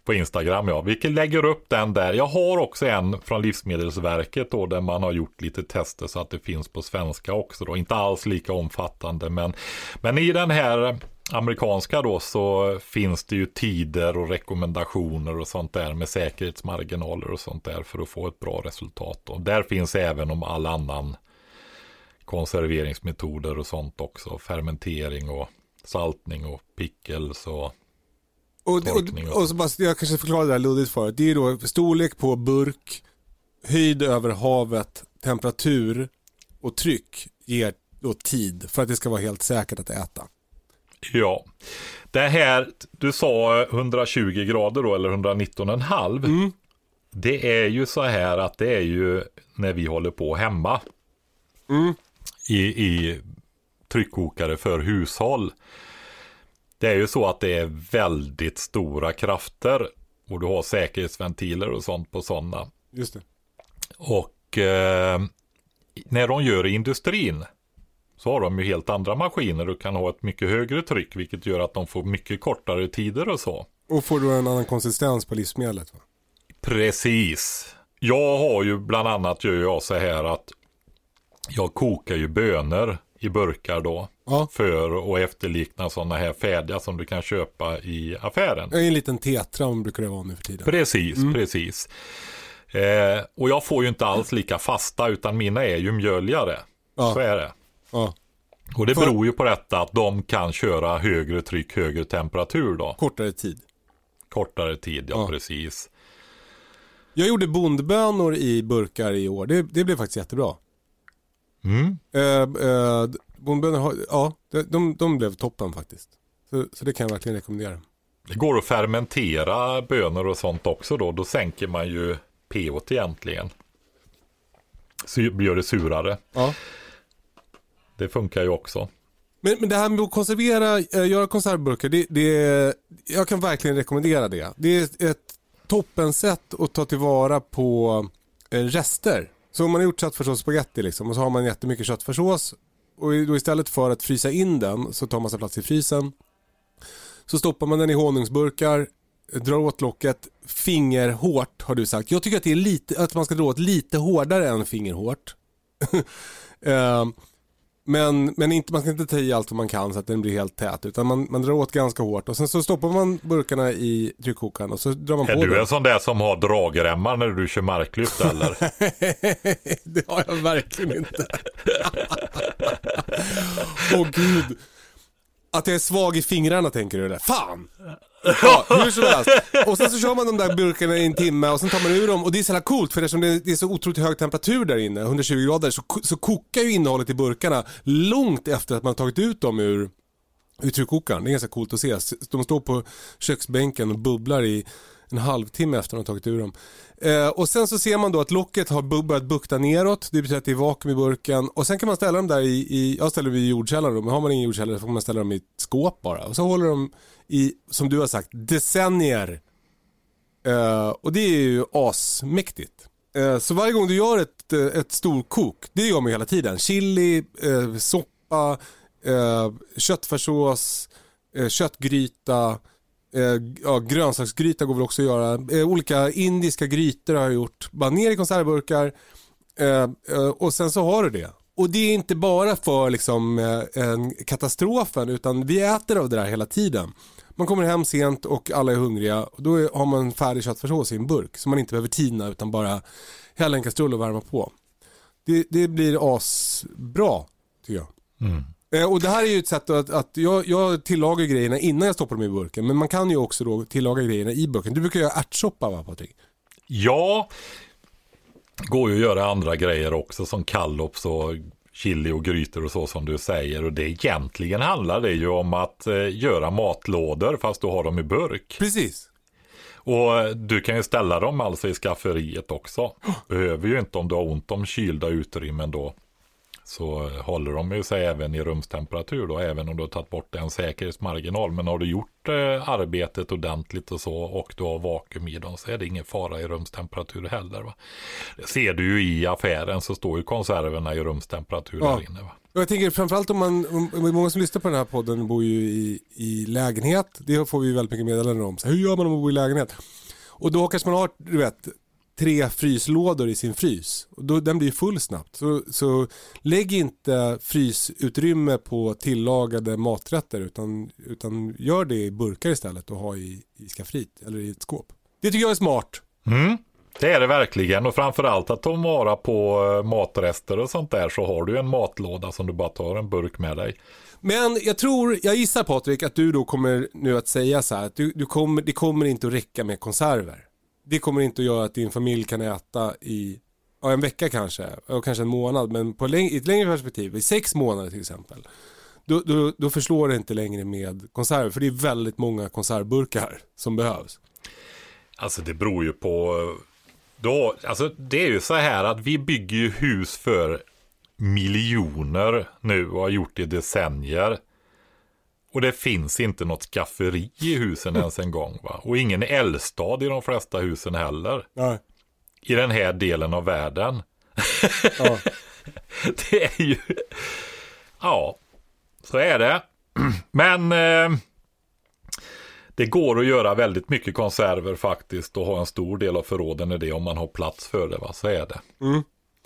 [SPEAKER 2] På Instagram ja. Vi lägger upp den där. Jag har också en från Livsmedelsverket då där man har gjort lite tester så att det finns på svenska också då. Inte alls lika omfattande men, men i den här amerikanska då så finns det ju tider och rekommendationer och sånt där med säkerhetsmarginaler och sånt där för att få ett bra resultat. Och där finns även om all annan konserveringsmetoder och sånt också. Fermentering och saltning och pickles och
[SPEAKER 1] Och,
[SPEAKER 2] Torkning
[SPEAKER 1] och,
[SPEAKER 2] och-
[SPEAKER 1] och så bara, jag kanske förklarar det här luddigt förut. Det är då storlek på burk, höjd över havet, temperatur och tryck ger då tid för att det ska vara helt säkert att äta.
[SPEAKER 2] Ja, det här, du sa 120 grader då, eller 119,5.
[SPEAKER 1] Mm.
[SPEAKER 2] Det är ju så här att det är ju när vi håller på hemma.
[SPEAKER 1] Mm.
[SPEAKER 2] I, I tryckkokare för hushåll. Det är ju så att det är väldigt stora krafter. Och du har säkerhetsventiler och sånt på sådana.
[SPEAKER 1] Just det.
[SPEAKER 2] Och eh, när de gör i industrin så har de ju helt andra maskiner och kan ha ett mycket högre tryck vilket gör att de får mycket kortare tider och så.
[SPEAKER 1] Och får då en annan konsistens på livsmedlet. Va?
[SPEAKER 2] Precis. Jag har ju bland annat gör jag så här att jag kokar ju bönor i burkar då.
[SPEAKER 1] Ja.
[SPEAKER 2] För att efterlikna sådana här färdiga som du kan köpa i affären.
[SPEAKER 1] En liten tetra brukar det vara nu för tiden.
[SPEAKER 2] Precis, precis. Eh, och jag får ju inte alls lika fasta utan mina är ju mjöligare.
[SPEAKER 1] Ja.
[SPEAKER 2] Så är det.
[SPEAKER 1] Ja.
[SPEAKER 2] Och det
[SPEAKER 1] För-
[SPEAKER 2] beror ju på detta att de kan köra högre tryck, högre temperatur då.
[SPEAKER 1] Kortare tid.
[SPEAKER 2] Kortare tid, ja,
[SPEAKER 1] Ja.
[SPEAKER 2] precis.
[SPEAKER 1] Jag gjorde bondbönor i burkar i år. Det, det blev faktiskt jättebra.
[SPEAKER 2] Mm.
[SPEAKER 1] Eh, eh, bondbönor, har- ja, de, de, blev toppen faktiskt. Så, så det kan jag verkligen rekommendera.
[SPEAKER 2] Det går att fermentera bönor och sånt också då. Då sänker man ju pH egentligen. Så blir det surare.
[SPEAKER 1] Ja.
[SPEAKER 2] Det funkar ju också.
[SPEAKER 1] Men, men det här med att konservera, eh, göra konservburkar, det, det, jag kan verkligen rekommendera det. Det är ett toppensätt att ta tillvara på eh, rester. Så om man har gjort köttfärssås och spagetti liksom, och så har man jättemycket köttfärssås och då istället för att frysa in den så tar man sig plats i frysen. Så stoppar man den i honungsburkar, drar åt locket, fingerhårt har du sagt. Jag tycker att, det är lite, att man ska dra åt lite hårdare än fingerhårt. Eh, men, men inte, man ska inte ta i allt vad man kan så att den blir helt tät. Utan man, man drar åt ganska hårt och sen så stoppar man burkarna i tryckkokaren och så drar man
[SPEAKER 2] Är
[SPEAKER 1] på
[SPEAKER 2] du
[SPEAKER 1] den.
[SPEAKER 2] en sån där som har dragremmar när du kör marklyft eller?
[SPEAKER 1] det har jag verkligen inte. Åh gud. Att jag är svag i fingrarna tänker du där. Fan! Ja, hur som helst. Och sen så kör man de där burkarna i en timme och sen tar man ur dem och det är så jävla coolt för eftersom det är så otroligt hög temperatur där inne, 120 grader, så, så kokar ju innehållet i burkarna långt efter att man har tagit ut dem ur, ur tryckkokaren. Det är ganska coolt att se. De står på köksbänken och bubblar i en halvtimme efter att de tagit ur dem. Eh, och sen så ser man då att locket har börjat bukta neråt. Det betyder att det är vakuum i burken. Och sen kan man ställa dem där i, i jag ställer dem i jordkällaren då, men har man ingen jordkällare så får man ställa dem i ett skåp bara. Och så håller de i, som du har sagt, decennier. Eh, och det är ju asmäktigt. Eh, så varje gång du gör ett, eh, ett storkok, det gör man ju hela tiden. Chili, eh, soppa, eh, köttfärssås, eh, köttgryta, Eh, ja, grönsaksgryta går väl också att göra. Eh, olika indiska grytor har jag gjort. Bara ner i konservburkar eh, eh, och sen så har du det. Och det är inte bara för liksom, eh, katastrofen utan vi äter av det där hela tiden. Man kommer hem sent och alla är hungriga och då är- har man färdig köttfärssås i en burk som man inte behöver tina utan bara hälla en kastrull och värma på. Det, det blir asbra tycker jag. Mm. Och det här är ju ett sätt att, att jag, jag tillagar grejerna innan jag stoppar dem i burken. Men man kan ju också då tillaga grejerna i burken. Du brukar göra ärtsoppa va Patrik?
[SPEAKER 2] Ja, går ju att göra andra grejer också som kallops och chili och grytor och så som du säger. Och det egentligen handlar det ju om att eh, göra matlådor fast du har dem i burk.
[SPEAKER 1] Precis.
[SPEAKER 2] Och du kan ju ställa dem alltså i skafferiet också. Behöver ju inte om du har ont om kylda utrymmen då. Så håller de ju sig även i rumstemperatur då, även om du har tagit bort en säkerhetsmarginal. Men har du gjort eh, arbetet ordentligt och så och du har vakuum i dem så är det ingen fara i rumstemperatur heller. Va? Det ser du ju i affären så står ju konserverna i rumstemperatur
[SPEAKER 1] Ja.
[SPEAKER 2] där inne. Va?
[SPEAKER 1] Jag tänker framförallt om man, om, många som lyssnar på den här podden bor ju i, i lägenhet. Det får vi väldigt mycket meddelanden om. Så hur gör man om man bor i lägenhet? Och då kanske man har, du vet, tre fryslådor i sin frys. Då, den blir full snabbt. Så, så lägg inte frysutrymme på tillagade maträtter utan, utan gör det i burkar istället och ha i, i skafferiet eller i ett skåp. Det tycker jag är smart.
[SPEAKER 2] Mm, det är det verkligen och framförallt att ta vara på eh, matrester och sånt där så har du en matlåda som du bara tar en burk med dig.
[SPEAKER 1] Men jag tror, jag gissar Patrik att du då kommer nu att säga så här att du, du kommer, det kommer inte att räcka med konserver. Det kommer inte att göra att din familj kan äta i ja, en vecka kanske, och kanske en månad, men på läng- i ett längre perspektiv, i sex månader till exempel. Då, då, då förslår det inte längre med konserver, för det är väldigt många konservburkar som behövs.
[SPEAKER 2] Alltså det beror ju på. Då, alltså det är ju så här att vi bygger ju hus för miljoner nu och har gjort det i decennier. Och det finns inte något skafferi i husen ens en gång. Va? Och ingen eldstad i de flesta husen heller.
[SPEAKER 1] Ja.
[SPEAKER 2] I den här delen av världen.
[SPEAKER 1] Ja.
[SPEAKER 2] det är ju... Ja, så är det. Men eh, det går att göra väldigt mycket konserver faktiskt och ha en stor del av förråden i det om man har plats för det. Va? Så är det.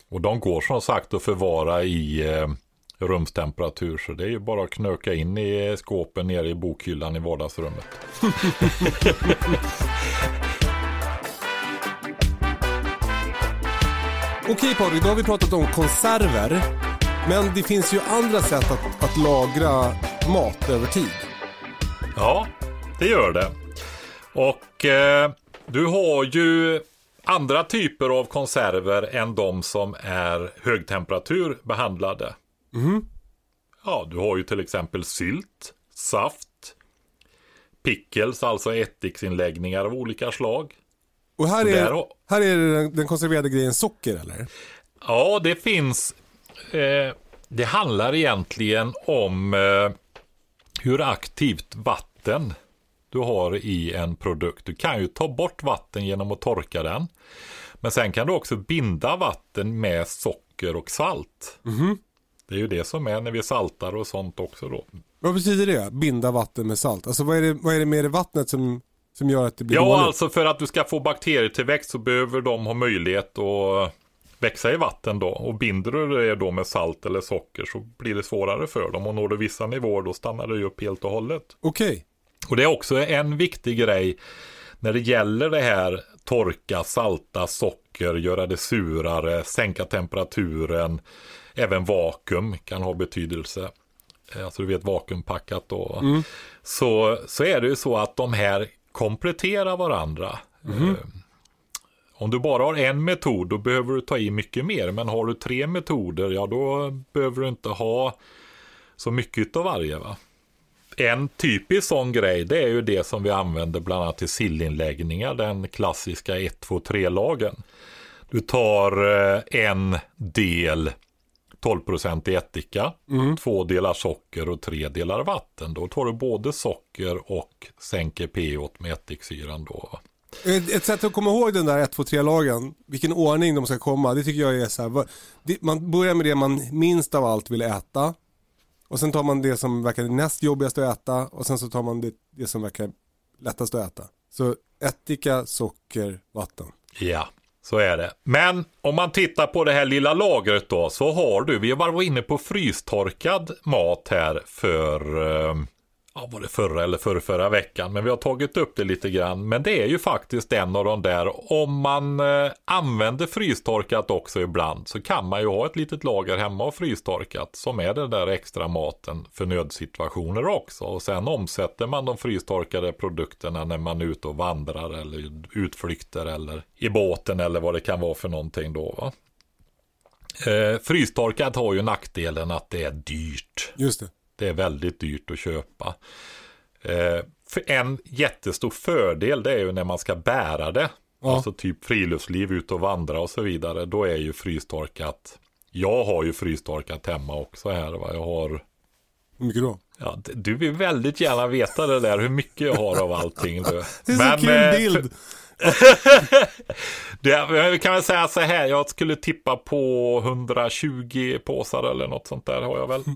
[SPEAKER 2] Och de går som sagt att förvara i eh, rumstemperatur så det är ju bara att knöka in i skåpen nere i bokhyllan i vardagsrummet.
[SPEAKER 1] Okej Patrik, då har vi pratat om konserver. Men det finns ju andra sätt att, att lagra mat över tid.
[SPEAKER 2] Ja, det gör det. Och eh, du har ju andra typer av konserver än de som är högtemperaturbehandlade.
[SPEAKER 1] Mm.
[SPEAKER 2] Ja, du har ju till exempel sylt, saft, pickles, alltså ättiksinläggningar av olika slag.
[SPEAKER 1] Och här är,
[SPEAKER 2] har-
[SPEAKER 1] här är den, den konserverade grejen socker eller?
[SPEAKER 2] Ja, det finns. Eh, det handlar egentligen om eh, hur aktivt vatten du har i en produkt. Du kan ju ta bort vatten genom att torka den. Men sen kan du också binda vatten med socker och salt. Det är ju det som är när vi saltar och sånt också då.
[SPEAKER 1] Vad betyder det? Binda vatten med salt? Alltså vad är det, vad är det med det vattnet som, som gör att det blir
[SPEAKER 2] Ja,
[SPEAKER 1] dåligt?
[SPEAKER 2] alltså för att du ska få bakterietillväxt så behöver de ha möjlighet att växa i vatten då. Och binder du det då med salt eller socker så blir det svårare för dem. Och når du vissa nivåer då stannar det ju upp helt och hållet.
[SPEAKER 1] Okej.
[SPEAKER 2] Och det är också en viktig grej när det gäller det här torka, salta, socker, göra det surare, sänka temperaturen. Även vakuum kan ha betydelse. Eh, Alltså du vet vakuumpackat då. Så, så är det ju så att de här kompletterar varandra. Eh, Om du bara har en metod då behöver du ta i mycket mer. Men har du tre metoder ja då behöver du inte ha så mycket av varje. Va? En typisk sån grej det är ju det som vi använder bland annat till sillinläggningar. Den klassiska 1, 2, 3-lagen. Du tar eh, en del 12% i ättika, två delar socker och tre delar vatten. Då tar du både socker och sänker pH med ättiksyran då.
[SPEAKER 1] Ett, sätt att komma ihåg den där 1, 2, 3-lagen, vilken ordning de ska komma, det tycker jag är så här, man börjar med det man minst av allt vill äta. Och sen tar man det som verkar näst jobbigast att äta och sen så tar man det, det som verkar lättast att äta. Så ättika, socker, vatten.
[SPEAKER 2] Ja, så är det. Men om man tittar på det här lilla lagret då så har du, vi var inne på frystorkad mat här för, eh, ja var det förra eller förra, förra veckan, men vi har tagit upp det lite grann. Men det är ju faktiskt en av de där, om man eh, använder frystorkat också ibland så kan man ju ha ett litet lager hemma av frystorkat som är den där extra maten för nödsituationer också. Och sen omsätter man de frystorkade produkterna när man är ute och vandrar eller utflykter eller i båten eller vad det kan vara för någonting då. Va? Eh, frystorkat har ju nackdelen att det är dyrt.
[SPEAKER 1] Just det.
[SPEAKER 2] Det är väldigt dyrt att köpa. Eh, för en jättestor fördel det är ju när man ska bära det.
[SPEAKER 1] Ja.
[SPEAKER 2] Alltså typ friluftsliv, ut och vandra och så vidare. Då är ju frystorkat. Jag har ju frystorkat hemma också här. Va? Jag har,
[SPEAKER 1] Hur mycket då?
[SPEAKER 2] ja, du vill väldigt gärna veta det där hur mycket jag har av allting. Du.
[SPEAKER 1] Det är så kul
[SPEAKER 2] eh,
[SPEAKER 1] bild.
[SPEAKER 2] Det, jag kan väl säga så här, jag skulle tippa på 120 påsar eller något sånt där har jag väl.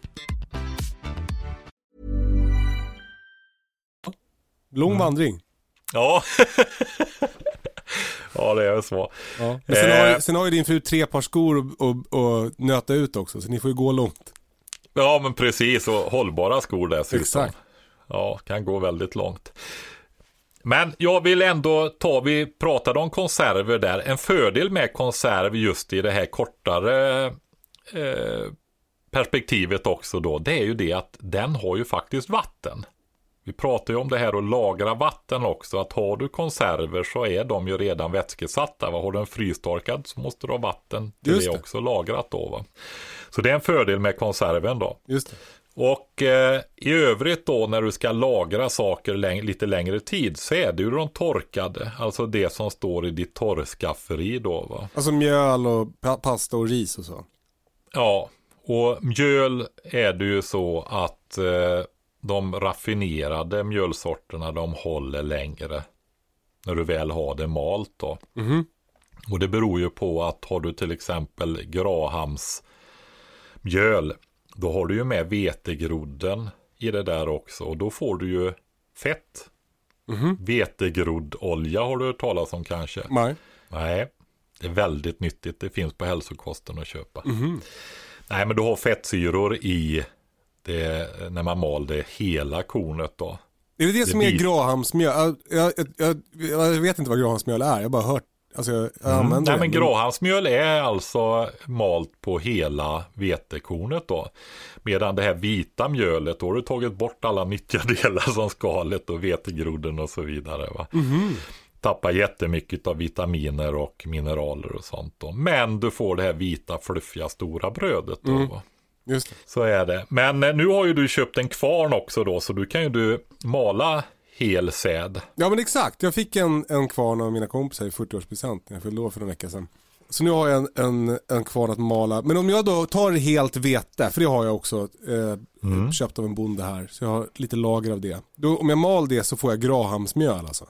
[SPEAKER 1] Lång vandring.
[SPEAKER 2] Ja. Ja, det är så.
[SPEAKER 1] Ja. Men sen,
[SPEAKER 2] Eh.
[SPEAKER 1] har, sen har ju din fru tre par skor och nöta ut också, så ni får ju gå långt.
[SPEAKER 2] Ja, men precis. Och hållbara skor dessutom.
[SPEAKER 1] Exakt.
[SPEAKER 2] Ja, kan gå väldigt långt. Men jag vill ändå ta, vi pratade om konserver där. En fördel med konserv just i det här kortare eh, perspektivet också då, det är ju det att den har ju faktiskt vatten. Vi pratar ju om det här att lagra vatten också, att har du konserver så är de ju redan vätskesatta. Va? Har du en frystorkad så måste du ha vatten till
[SPEAKER 1] Just
[SPEAKER 2] det
[SPEAKER 1] det.
[SPEAKER 2] också lagrat då. Va? Så det är en fördel med konserven då.
[SPEAKER 1] Just det.
[SPEAKER 2] Och eh, i övrigt då när du ska lagra saker läng- lite längre tid så är det ju de torkade, alltså det som står i ditt torrskafferi då va.
[SPEAKER 1] Alltså mjöl och pa- pasta och ris och så.
[SPEAKER 2] Ja, och mjöl är det ju så att eh, de raffinerade mjölsorterna de håller längre. När du väl har det malt då.
[SPEAKER 1] Mhm.
[SPEAKER 2] Och det beror ju på att har du till exempel Grahams mjöl. Då har du ju med vetegrodden i det där också. Och då får du ju fett.
[SPEAKER 1] Mhm.
[SPEAKER 2] Vetegroddolja har du hört talas om kanske?
[SPEAKER 1] Nej.
[SPEAKER 2] Nej, det är väldigt nyttigt. Det finns på hälsokosten att köpa.
[SPEAKER 1] Mhm.
[SPEAKER 2] Nej, men du har fettsyror i det, när man mal det hela kornet då.
[SPEAKER 1] Är det det som är Grahamsmjöl? Jag, jag, jag, jag vet inte vad Grahamsmjöl är, jag har bara hört. Alltså jag, jag
[SPEAKER 2] Mm. Nej,
[SPEAKER 1] det.
[SPEAKER 2] men Grahamsmjöl är alltså malt på hela vetekornet då. Medan det här vita mjölet, då har du tagit bort alla nyttiga delar som skalet och vetegrodden och så vidare. Va? Tappar jättemycket av vitaminer och mineraler och sånt då. Men du får det här vita fluffiga stora brödet då. Va? Så är det. Men eh, nu har ju du köpt en kvarn också då, så du kan ju du mala hel säd.
[SPEAKER 1] Ja men exakt, jag fick en, en kvarn av mina kompisar i 40-årspresent när jag fyllde år för några veckor sedan. Så nu har jag en, en, en kvarn att mala. Men om jag då tar helt vete, för det har jag också eh, köpt av en bonde här. Så jag har lite lager av det. Då, om jag mal det så får jag Grahamsmjöl alltså.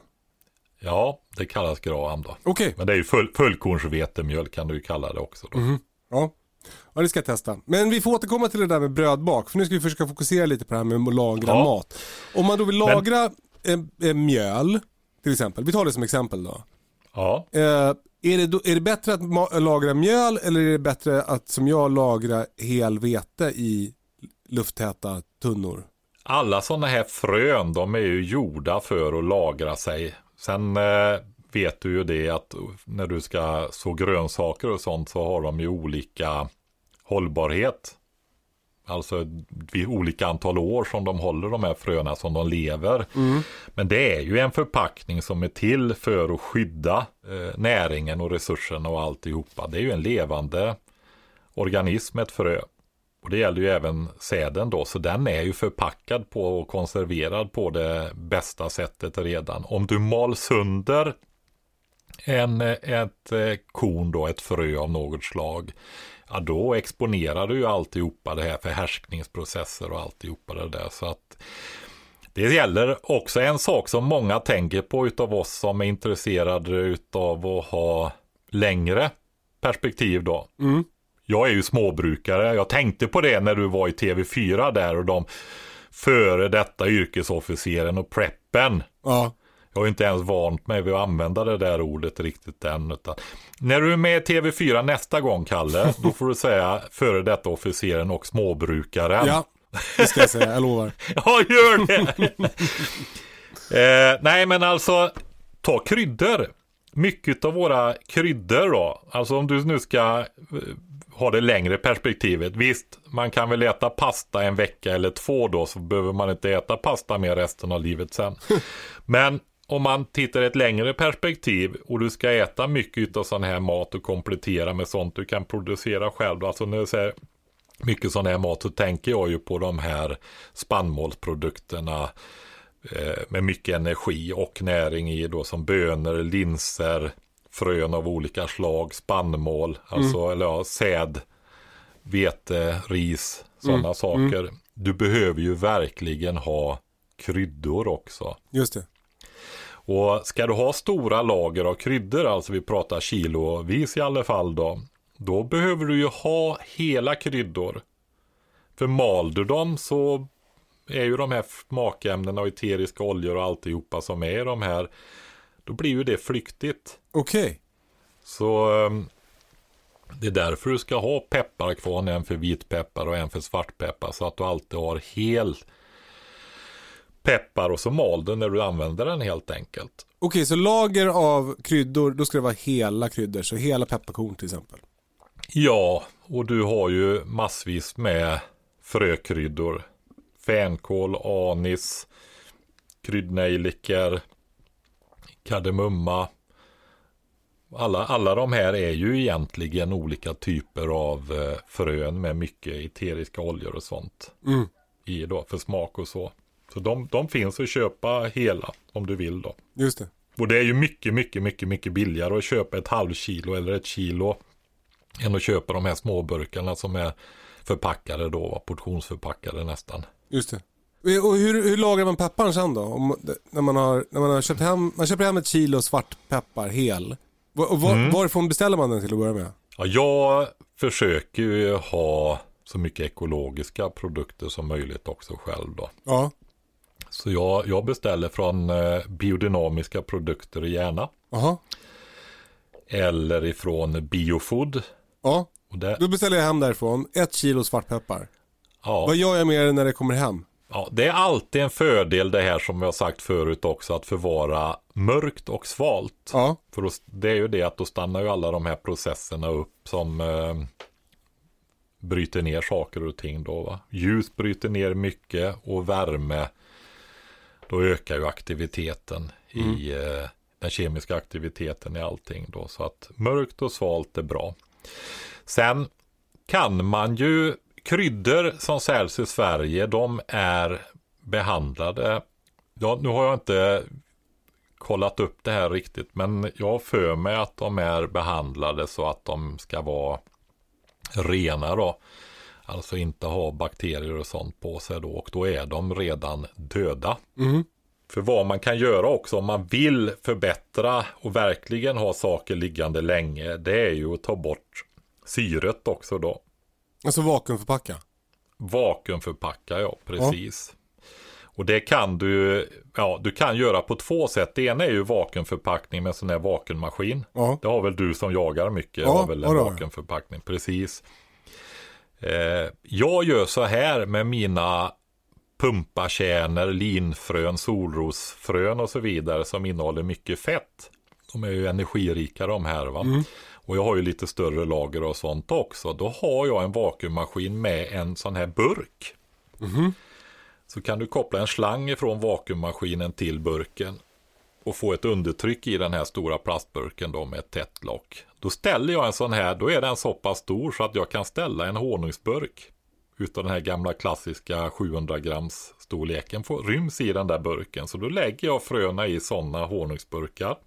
[SPEAKER 2] Ja, det kallas graham då.
[SPEAKER 1] Okej,
[SPEAKER 2] Men det är ju full, fullkornsvetemjöl kan du ju kalla det också då.
[SPEAKER 1] ja. Ja det ska jag testa. Men vi får återkomma till det där med brödbak. För nu ska vi försöka fokusera lite på det här med att lagra
[SPEAKER 2] Ja.
[SPEAKER 1] mat. Om man då vill lagra eh, eh, mjöl, till exempel. Vi tar det som exempel då.
[SPEAKER 2] Ja,
[SPEAKER 1] Eh, är, det då, är det bättre att lagra mjöl eller är det bättre att som jag lagra hel vete i lufttäta tunnor?
[SPEAKER 2] alla sådana här frön, de är ju gjorda för att lagra sig. Sen eh, vet du ju det att när du ska så grönsaker och sånt så har de ju olika hållbarhet. Alltså vid olika antal år som de håller de här fröna som de lever. Men det är ju en förpackning som är till för att skydda eh, näringen och resurserna och alltihopa. Det är ju en levande organism, ett frö. Och det gäller ju även säden då, så den är ju förpackad på och konserverad på det bästa sättet redan. Om du mal sönder en, ett eh, korn då, ett frö av något slag, ja då exponerar du ju alltihopa det här för härskningsprocesser och alltihopa det där. Så att det gäller också en sak som många tänker på utav oss som är intresserade utav att ha längre perspektiv då. Jag är ju småbrukare. Jag tänkte på det när du var i TV4 där och de före detta yrkesofficeren och preppen.
[SPEAKER 1] Ja,
[SPEAKER 2] Jag har inte ens vant mig vid att använda det där ordet riktigt än. Utan när du är med i TV4 nästa gång, Kalle, då får du säga före detta officeren och småbrukaren.
[SPEAKER 1] ja det ska jag säga, jag lovar.
[SPEAKER 2] Ja, gör det! eh, nej, men alltså, ta kryddor. Mycket av våra kryddor då, alltså om du nu ska eh, ha det längre perspektivet. Visst, man kan väl äta pasta en vecka eller två då, så behöver man inte äta pasta mer resten av livet sen. Men om man tittar i ett längre perspektiv och du ska äta mycket av sån här mat och komplettera med sånt du kan producera själv. Alltså när jag säger mycket sån här mat så tänker jag ju på de här spannmålsprodukterna eh, med mycket energi och näring i då som bönor, linser, frön av olika slag, spannmål, alltså eller ja, säd, vete, ris, sådana saker. Du behöver ju verkligen ha kryddor också.
[SPEAKER 1] Just det.
[SPEAKER 2] Och ska du ha stora lager av kryddor, alltså vi pratar kilovis i alla fall då, då behöver du ju ha hela kryddor. För mal du dem så är ju de här smakämnena och eteriska oljor och alltihopa som är i de här då blir ju det flyktigt.
[SPEAKER 1] Okej.
[SPEAKER 2] Så ehm, det är därför du ska ha pepparkvarn, en för vitpeppar och en för svartpeppar. Så att du alltid har hel peppar och så mal du när du använder den helt enkelt.
[SPEAKER 1] Okej, så lager av kryddor, då ska det vara hela kryddor, så hela pepparkorn till exempel.
[SPEAKER 2] Ja, och du har ju massvis med frökryddor. Fänkål, anis, kryddnejlikor, kardemumma. Alla, alla de här är ju egentligen olika typer av eh, frön med mycket eteriska oljor och sånt.
[SPEAKER 1] Mm.
[SPEAKER 2] I då, för smak och så. Så de, de finns att köpa hela om du vill då.
[SPEAKER 1] Just det.
[SPEAKER 2] Och det är ju mycket, mycket, mycket, mycket billigare att köpa ett halvkilo eller ett kilo än att köpa de här småburkarna som är förpackade då, portionsförpackade nästan.
[SPEAKER 1] Just det. Och hur, hur lagar man pepparn sen då? Om, när, man har, när man har köpt hem, man köper hem ett kilo svartpeppar hel. Och var,
[SPEAKER 2] Mm.
[SPEAKER 1] Varifrån beställer man den till att börja med?
[SPEAKER 2] Ja, jag försöker ju ha så mycket ekologiska produkter som möjligt också själv då.
[SPEAKER 1] Ja.
[SPEAKER 2] Så jag, jag beställer från eh, biodynamiska produkter i Järna.
[SPEAKER 1] Jaha.
[SPEAKER 2] Eller ifrån Biofood.
[SPEAKER 1] Ja.
[SPEAKER 2] Och det,
[SPEAKER 1] Då beställer jag hem därifrån ett kilo svartpeppar.
[SPEAKER 2] ja,
[SPEAKER 1] Vad gör jag med det när det kommer hem?
[SPEAKER 2] ja, det är alltid en fördel det här som jag sagt förut också att förvara mörkt och svalt.
[SPEAKER 1] Ja.
[SPEAKER 2] För då, det är ju det att då stannar ju alla de här processerna upp som eh, bryter ner saker och ting då. Va? Ljus bryter ner mycket och värme då ökar ju aktiviteten i eh, den kemiska aktiviteten i allting då. Så att mörkt och svalt är bra. Sen kan man ju kryddor som säljs i Sverige, de är behandlade. Ja, nu har jag inte kollat upp det här riktigt, men jag för mig att de är behandlade så att de ska vara rena då. Alltså inte ha bakterier och sånt på sig då och då är de redan döda. För vad man kan göra också om man vill förbättra och verkligen ha saker liggande länge, det är ju att ta bort syret också då.
[SPEAKER 1] Alltså vakuumförpacka.
[SPEAKER 2] Vakuumförpacka, ja precis. Och det kan du, ja du kan göra på två sätt. Det ena är ju vakuumförpackning med sån här vakuummaskin.
[SPEAKER 1] Ja.
[SPEAKER 2] Det har väl du som jagar mycket,
[SPEAKER 1] Ja,
[SPEAKER 2] har väl en
[SPEAKER 1] ja,
[SPEAKER 2] vakuumförpackning, precis. Eh, jag gör så här med mina pumpakärnor, linfrön, solrosfrön och så vidare som innehåller mycket fett. De är ju energirika de här va.
[SPEAKER 1] Mm.
[SPEAKER 2] Och jag har ju lite större lager och sånt också. Då har jag en vakuummaskin med en sån här burk.
[SPEAKER 1] Mhm.
[SPEAKER 2] Så kan du koppla en slang ifrån vakuummaskinen till burken och få ett undertryck i den här stora plastburken då med ett tätt lock. Då ställer jag en sån här, då är den så pass stor så att jag kan ställa en honungsburk utav den här gamla klassiska 700 grams storleken får, ryms i den där burken. Så då lägger jag fröna i sådana honungsburkar.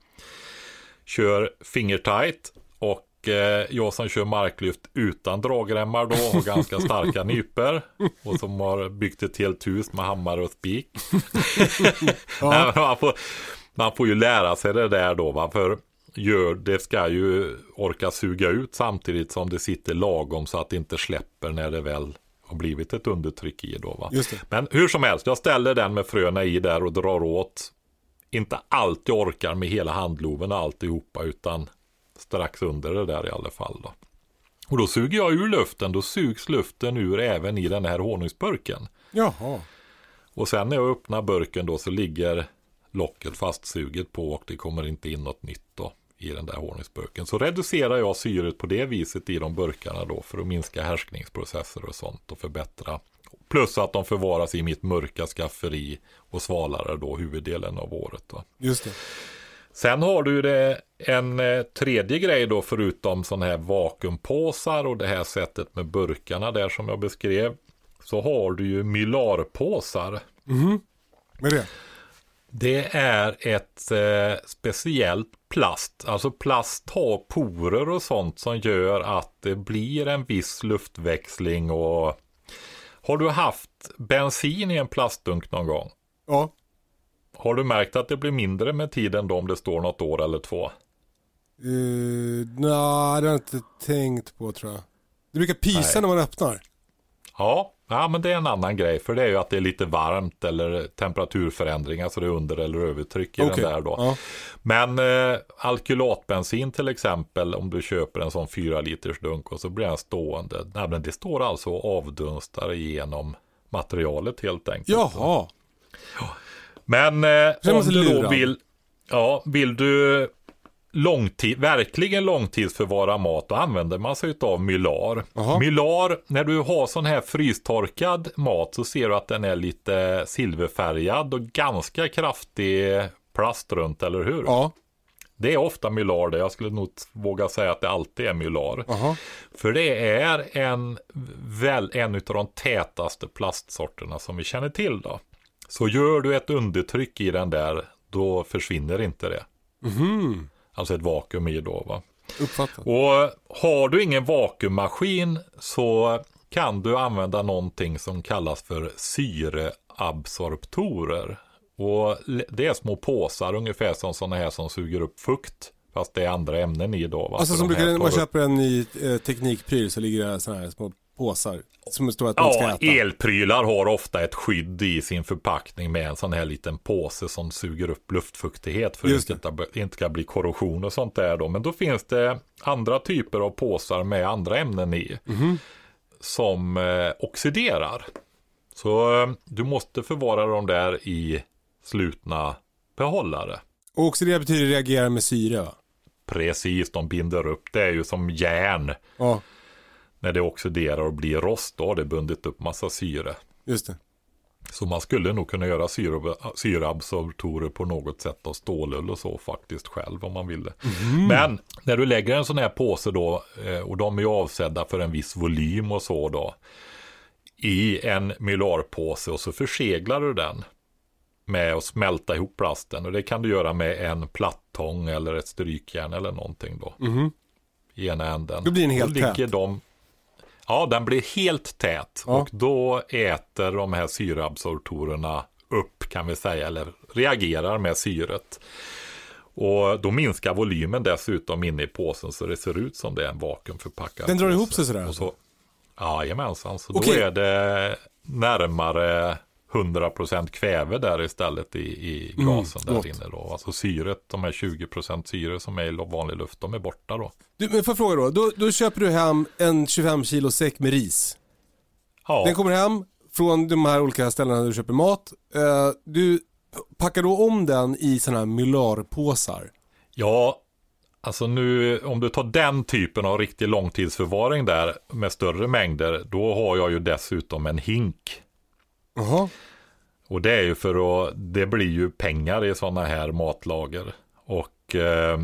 [SPEAKER 2] Kör fingertight och eh, jag som kör marklyft utan dragremmar då och ganska starka nyper och som har byggt ett helt hus med hammare och spik. Nej, men man, får, ju lära sig det där då va? för gör, det ska ju orka suga ut samtidigt som det sitter lagom så att det inte släpper när det väl har blivit ett undertryck i då va. Men hur som helst, jag ställer den med fröna i där och drar åt. Inte allt jag orkar med hela handloven och alltihopa utan strax under det där i alla fall då. Och då suger jag ur luften, då sugs luften ur även i den här honungsburken.
[SPEAKER 1] Jaha.
[SPEAKER 2] Och sen när jag öppnar burken då så ligger locket fastsuget på och det kommer inte in något nytt då i den där honungsburken. Så reducerar jag syret på det viset i de burkarna då för att minska härskningsprocesser och sånt och förbättra. Plus att de förvaras i mitt mörka skafferi och svalare då huvuddelen av året. Då.
[SPEAKER 1] Just det.
[SPEAKER 2] Sen har du det en eh, tredje grej då förutom sådana här vakuumpåsar och det här sättet med burkarna där som jag beskrev. Så har du ju mylarpåsar.
[SPEAKER 1] Vad är det?
[SPEAKER 2] Det är ett eh, speciellt plast. Alltså plast har porer och sånt som gör att det blir en viss luftväxling och har du haft bensin i en plastdunk någon gång?
[SPEAKER 1] Ja.
[SPEAKER 2] Har du märkt att det blir mindre med tiden då om det står något år eller två?
[SPEAKER 1] Uh, Nej, det har jag inte tänkt på tror jag. Det brukar pysa
[SPEAKER 2] Nej.
[SPEAKER 1] när man öppnar.
[SPEAKER 2] Ja, Ja, men det är en annan grej. För det är ju att det är lite varmt eller temperaturförändringar så det är under eller övertryck i
[SPEAKER 1] Okej,
[SPEAKER 2] den där då.
[SPEAKER 1] ja.
[SPEAKER 2] Men eh, alkylatbensin till exempel, om du köper en sån 4 liters dunk och så blir den stående. Nej, men det står alltså och avdunstar igenom materialet helt enkelt.
[SPEAKER 1] Jaha.
[SPEAKER 2] Men eh, om du då vill, ja, vill du långtid, verkligen långtidsförvara mat, då använder man sig av mylar.
[SPEAKER 1] Jaha.
[SPEAKER 2] Mylar, när du har sån här frystorkad mat så ser du att den är lite silverfärgad och ganska kraftig plast runt, eller hur?
[SPEAKER 1] Ja.
[SPEAKER 2] Det är ofta mylar det. Jag skulle nog våga säga att det alltid är mylar.
[SPEAKER 1] Jaha.
[SPEAKER 2] För det är en, väl, en av de tätaste plastsorterna som vi känner till. Då. Så gör du ett undertryck i den där, då försvinner inte det.
[SPEAKER 1] Mhm.
[SPEAKER 2] Alltså ett vakuum i då. Va?
[SPEAKER 1] Uppfattat.
[SPEAKER 2] Och har du ingen vakuummaskin så kan du använda någonting som kallas för syreabsorptorer. Och det är små påsar ungefär som sådana här som suger upp fukt. Fast det är andra ämnen i då. Va?
[SPEAKER 1] Alltså
[SPEAKER 2] Så
[SPEAKER 1] som brukar, man köper en ny eh, teknikpryl så ligger det sådana här små påsar. Som det står att man ska
[SPEAKER 2] Ja,
[SPEAKER 1] äta.
[SPEAKER 2] elprylar har ofta ett skydd i sin förpackning med en sån här liten påse som suger upp luftfuktighet för att det inte, inte ska bli korrosion och sånt där då. Men då finns det andra typer av påsar med andra ämnen i
[SPEAKER 1] Mhm.
[SPEAKER 2] som eh, oxiderar. Så eh, du måste förvara dem där i slutna behållare.
[SPEAKER 1] Och oxidera betyder reagera med syre va?
[SPEAKER 2] Precis, de binder upp. Det är ju som järn.
[SPEAKER 1] Ja,
[SPEAKER 2] När det oxiderar och blir rost, då har det bundit upp massa syre.
[SPEAKER 1] just det.
[SPEAKER 2] Så man skulle nog kunna göra syre, syreabsorptorer på något sätt av stålull och så faktiskt själv om man ville. Men när du lägger en sån här påse då, eh, och de är ju avsedda för en viss volym och så då, i en mylarpåse och så förseglar du den med att smälta ihop plasten. Och det kan du göra med en plattång eller ett strykjärn eller någonting då. I ena änden.
[SPEAKER 1] Då blir den helt
[SPEAKER 2] ligger. De, ja, den blir helt tät.
[SPEAKER 1] Ja.
[SPEAKER 2] Och då äter de här syreabsorptorerna upp kan vi säga. Eller reagerar med syret. Och då minskar volymen dessutom inne i påsen så det ser ut som det är en vakuumförpackad
[SPEAKER 1] Den drar
[SPEAKER 2] påse.
[SPEAKER 1] ihop sig sådär
[SPEAKER 2] Och så, Jajamensan, så
[SPEAKER 1] Okej.
[SPEAKER 2] då är det närmare 100% kväve där istället i, i gasen
[SPEAKER 1] Mm,
[SPEAKER 2] där inne då. Alltså syret, de här 20% syre som är i vanlig luft, de är borta då.
[SPEAKER 1] Du, men får jag fråga då? då? Då köper du hem en 25 kilo säck med ris.
[SPEAKER 2] Ja,
[SPEAKER 1] Den kommer hem från de här olika ställena där du köper mat. Eh, du packar då om den i sådana här mylarpåsar.
[SPEAKER 2] ja, alltså nu om du tar den typen av riktig långtidsförvaring där med större mängder, då har jag ju dessutom en hink.
[SPEAKER 1] Jaha.
[SPEAKER 2] Och det är ju för att det blir ju pengar i sådana här matlager. Och eh,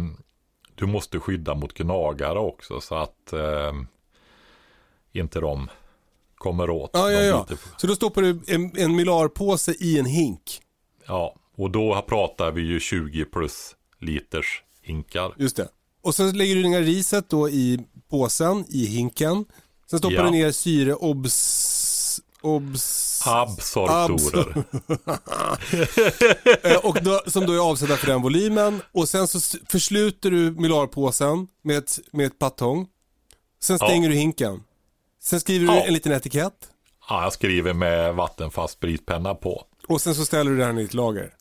[SPEAKER 2] du måste skydda mot gnagare också så att eh, inte de kommer åt.
[SPEAKER 1] Ja, ja, ja. Så då stoppar du en, en mylarpåse i en hink.
[SPEAKER 2] ja, och då pratar vi ju 20 plus liters hinkar.
[SPEAKER 1] Just det. Och sen lägger du ner riset då i påsen, i hinken. Sen stoppar
[SPEAKER 2] Ja.
[SPEAKER 1] du ner syre obs...
[SPEAKER 2] Absorptorer.
[SPEAKER 1] eh, och då, som då är avsedda för den volymen. Och sen så försluter du mylarpåsen med ett, med ett patong. Sen
[SPEAKER 2] Ja.
[SPEAKER 1] stänger du hinken. Sen skriver du
[SPEAKER 2] Ja.
[SPEAKER 1] en liten etikett.
[SPEAKER 2] Ja, jag skriver med vattenfast spritpenna på.
[SPEAKER 1] Och sen så ställer du den i ett lager.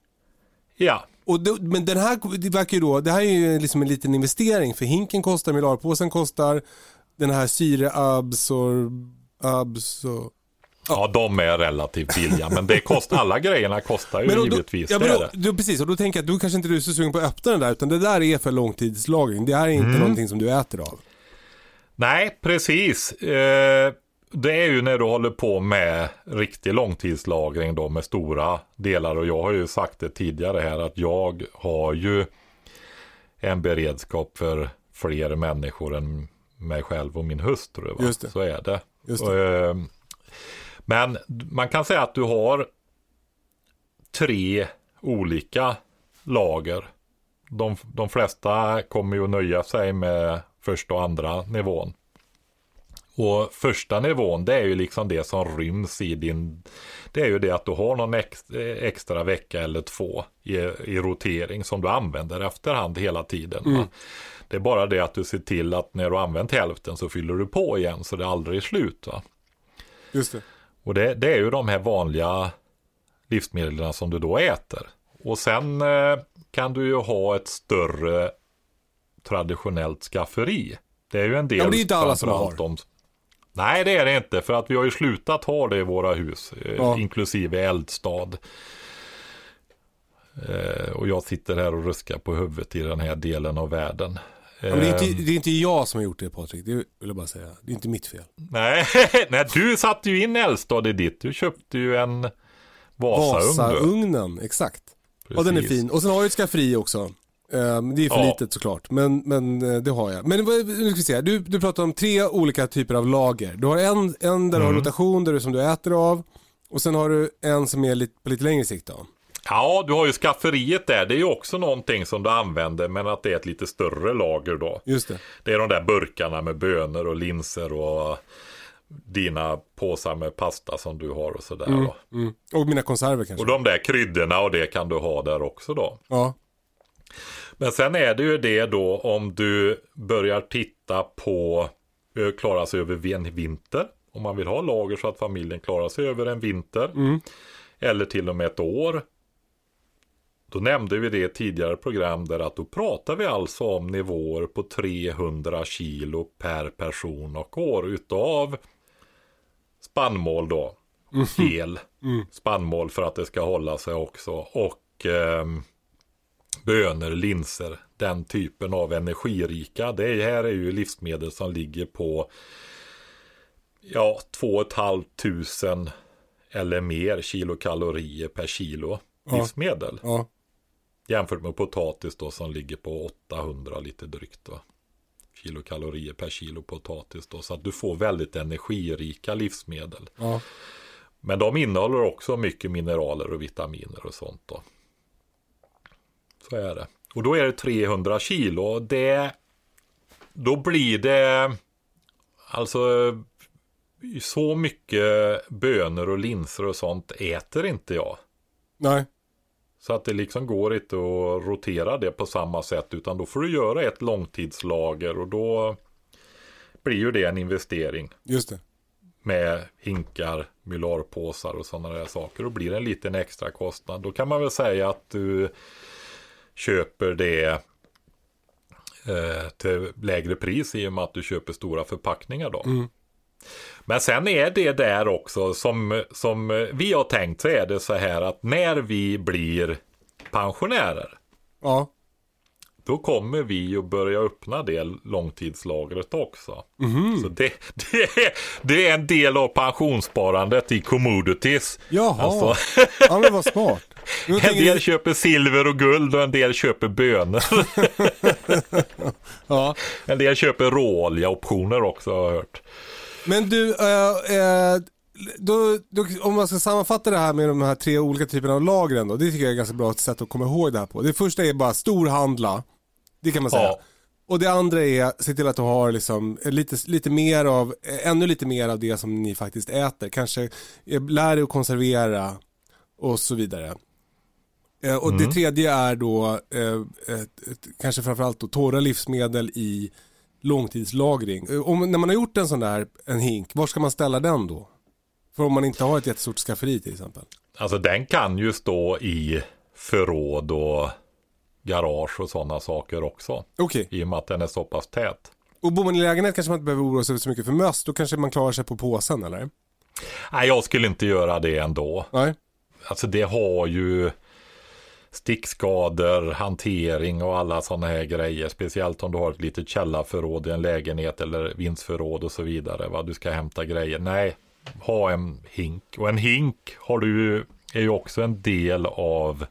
[SPEAKER 2] Ja,
[SPEAKER 1] Och då, men den här, det verkar ju då, det här är ju liksom en liten investering för hinken kostar, mylarpåsen kostar, den här syreabsor... Absor,
[SPEAKER 2] ja, de är relativt billiga. Men det kostar, alla grejerna kostar ju
[SPEAKER 1] då-
[SPEAKER 2] givetvis.
[SPEAKER 1] ja,
[SPEAKER 2] det
[SPEAKER 1] men då,
[SPEAKER 2] det.
[SPEAKER 1] då, precis, och då tänker jag att du kanske inte är så sugen på att öppna den där utan det där är för långtidslagring. Det här är inte
[SPEAKER 2] Mm.
[SPEAKER 1] någonting som du äter av.
[SPEAKER 2] Nej, precis. Eh, det är ju när du håller på med riktig långtidslagring då med stora delar. Och jag har ju sagt det tidigare här att jag har ju en beredskap för fler människor än mig själv och min hustru. Va?
[SPEAKER 1] Just det.
[SPEAKER 2] Så är det.
[SPEAKER 1] Just
[SPEAKER 2] Och, eh, men man kan säga att du har tre olika lager. De, de flesta kommer ju att nöja sig med första och andra nivån. Och första nivån det är ju liksom det som ryms i din Det är ju det att du har någon ex, extra vecka eller två i, i rotering som du använder efterhand hela tiden. va? Det är bara det att du ser till att när du använt hälften så fyller du på igen så det aldrig är slut. Va?
[SPEAKER 1] Just det.
[SPEAKER 2] Och det, det är ju de här vanliga livsmedlen som du då äter. Och sen eh, kan du ju ha ett större traditionellt skafferi. Det är ju en del.
[SPEAKER 1] Ja, men det är inte alla som har.
[SPEAKER 2] om- Nej, det är det inte. För att vi har ju slutat ha det i våra hus. eh,
[SPEAKER 1] Ja.
[SPEAKER 2] Inklusive eldstad. Eh, och jag sitter här och ruskar på huvudet i den här delen av världen.
[SPEAKER 1] Ja, det, är inte, det är inte jag som har gjort det Patrik, det vill jag bara säga. Det är inte mitt fel.
[SPEAKER 2] Nej, nej, du satte ju in eldstad i ditt. Du köpte ju en Vasaugn.
[SPEAKER 1] Vasaugnen, exakt. Ja den är
[SPEAKER 2] Precis.
[SPEAKER 1] fin. Och sen har jag ett skafferi också. Ehm, Det är för
[SPEAKER 2] Ja.
[SPEAKER 1] litet såklart, men, men eh, det har jag. Men nu ska vi se, du, du pratar om tre olika typer av lager. Du har en, en där du har
[SPEAKER 2] Mm.
[SPEAKER 1] rotation, där du, som du äter av. Och sen har du en som är lite, på lite längre sikt då.
[SPEAKER 2] Ja, du har ju skafferiet där. Det är ju också någonting som du använder, men att det är ett lite större lager då.
[SPEAKER 1] Just det.
[SPEAKER 2] Det är de där burkarna med bönor och linser och dina påsar med pasta som du har och sådär. då.
[SPEAKER 1] Mm. Och mina konserver kanske.
[SPEAKER 2] Och de där kryddorna och det kan du ha där också då.
[SPEAKER 1] Ja.
[SPEAKER 2] Men sen är det ju det då om du börjar titta på eh, klara sig över en vinter. Om man vill ha lager så att familjen klarar sig över en vinter. Eller till och med ett år. Då nämnde vi det i ett tidigare program där att då pratar vi alltså om nivåer på 300 kilo per person och år utav spannmål då. Hel spannmål för att det ska hålla sig också. Och ehm, bönor, linser, den typen av energirika. Det här är ju livsmedel som ligger på ja, 2 500 eller mer kilokalorier per kilo livsmedel.
[SPEAKER 1] Ja.
[SPEAKER 2] Jämfört med potatis då som ligger på 800 lite drygt då. Kilokalorier per kilo potatis då. Så att du får väldigt energirika livsmedel.
[SPEAKER 1] Ja.
[SPEAKER 2] Men de innehåller också mycket mineraler och vitaminer och sånt då. Så är det. Och då är det 300 kilo. Det, då blir det alltså så mycket bönor och linser och sånt äter inte jag.
[SPEAKER 1] Nej.
[SPEAKER 2] Så att det liksom går inte att rotera det på samma sätt utan då får du göra ett långtidslager och då blir ju det en investering
[SPEAKER 1] Just det.
[SPEAKER 2] med hinkar, mylarpåsar och sådana där saker. Då blir det en liten extra kostnad. Då kan man väl säga att du köper det eh, till lägre pris i och med att du köper stora förpackningar då. Men sen är det där också som, som vi har tänkt så är det så här att när vi blir pensionärer
[SPEAKER 1] Ja.
[SPEAKER 2] då kommer vi att börja öppna det långtidslagret också. Så det, det, är, det är en del av pensionssparandet i commodities.
[SPEAKER 1] Jaha.
[SPEAKER 2] Alltså,
[SPEAKER 1] Ja men vad smart.
[SPEAKER 2] En
[SPEAKER 1] tänker-
[SPEAKER 2] del köper silver och guld och en del köper bönor.
[SPEAKER 1] ja.
[SPEAKER 2] en del köper råoljeoptioner också har jag hört.
[SPEAKER 1] Men du, eh, eh, då, då, om man ska sammanfatta det här med de här tre olika typerna av lagren då. Det tycker jag är ett ganska bra sätt att komma ihåg det här på. Det första är bara storhandla. Det kan man säga.
[SPEAKER 2] Ja.
[SPEAKER 1] Och det andra är se till att du har liksom lite, lite mer av, ännu lite mer av det som ni faktiskt äter. Kanske eh, lär dig att konservera och så vidare. Eh, och det tredje är då eh, ett, ett, kanske framförallt då torra livsmedel i långtidslagring. Eh, Om, när man har gjort en sån där, en hink, var ska man ställa den då? För om man inte har ett jättestort skafferi till exempel.
[SPEAKER 2] Alltså den kan ju stå i förråd och garage och sådana saker också.
[SPEAKER 1] Okej,
[SPEAKER 2] I och med att den är så pass tät.
[SPEAKER 1] och bor man i lägenhet kanske man inte behöver oroa sig så mycket för möss. Då kanske man klarar sig på påsen eller?
[SPEAKER 2] Nej, jag skulle inte göra det ändå.
[SPEAKER 1] Nej.
[SPEAKER 2] Alltså det har ju stickskador, hantering och alla sådana här grejer. Speciellt om du har ett litet källarförråd i en lägenhet eller vindsförråd och så vidare. Vad du ska hämta grejer. Nej, ha en hink. Och en hink har du är ju också en del av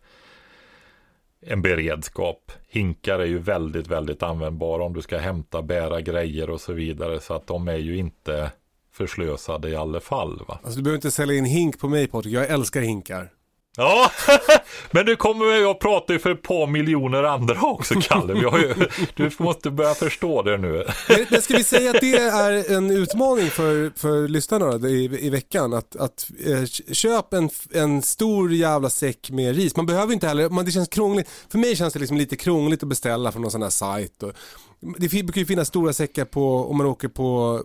[SPEAKER 2] en beredskap. Hinkar är ju väldigt, väldigt användbara om du ska hämta, bära grejer och så vidare. Så att de är ju inte förslösade i alla fall. Va?
[SPEAKER 1] Alltså du behöver inte sälja in hink på mig Patrik, jag älskar hinkar.
[SPEAKER 2] Ja, men du kommer jag pratar ju för ett par miljoner andra också Kalle. Ju, du måste börja förstå det nu.
[SPEAKER 1] Men, men ska vi säga att det är en utmaning för, för lyssnarna i, i veckan? Att, att eh, köp en, en stor jävla säck med ris. Man behöver inte heller, man, det känns krångligt. För mig känns det liksom lite krångligt att beställa från någon sån här sajt. Och, det brukar ju finnas stora säckar på, om man åker på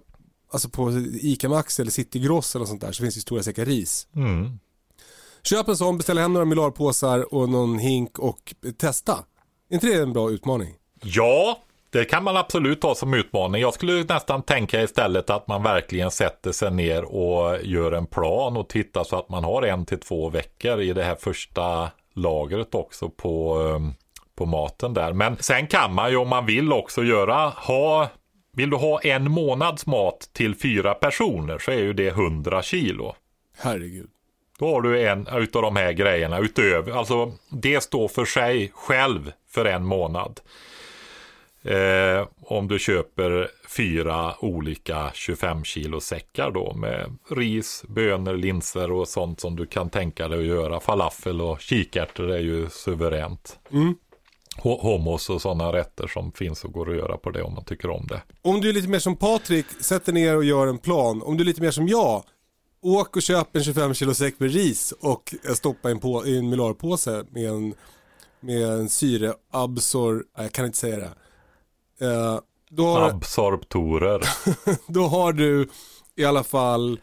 [SPEAKER 1] alltså på ICA Maxi eller City Gross eller sånt där så finns det stora säckar ris.
[SPEAKER 2] Mm.
[SPEAKER 1] Köp en sån, beställ hem några Milarpåsar och någon hink och testa. Är inte det en bra utmaning?
[SPEAKER 2] Ja, det kan man absolut ha som utmaning. Jag skulle nästan tänka istället att man verkligen sätter sig ner och gör en plan och tittar så att man har en till två veckor i det här första lagret också på, um, på maten där. Men sen kan man ju om man vill också göra, ha, vill du ha en månads mat till fyra personer så är ju det 100 kilo.
[SPEAKER 1] Herregud.
[SPEAKER 2] Då har du en utav de här grejerna utöver, alltså det står för sig själv för en månad. Eh, om du köper fyra olika 25 kilo säckar då med ris, bönor, linser och sånt som du kan tänka dig att göra. Falafel och kikärtor är ju suveränt.
[SPEAKER 1] Mm.
[SPEAKER 2] Hummus och sådana rätter som finns och går att göra på det om man tycker om det.
[SPEAKER 1] Om du är lite mer som Patrik, sätter ner och gör en plan. Om du är lite mer som jag, åk och köp en 25 kilo säck med ris och stoppa in på, i en Milarpåse med en, med en syreabsor, jag kan inte säga det. Eh, då, har,
[SPEAKER 2] Absorptorer.
[SPEAKER 1] då har du i alla fall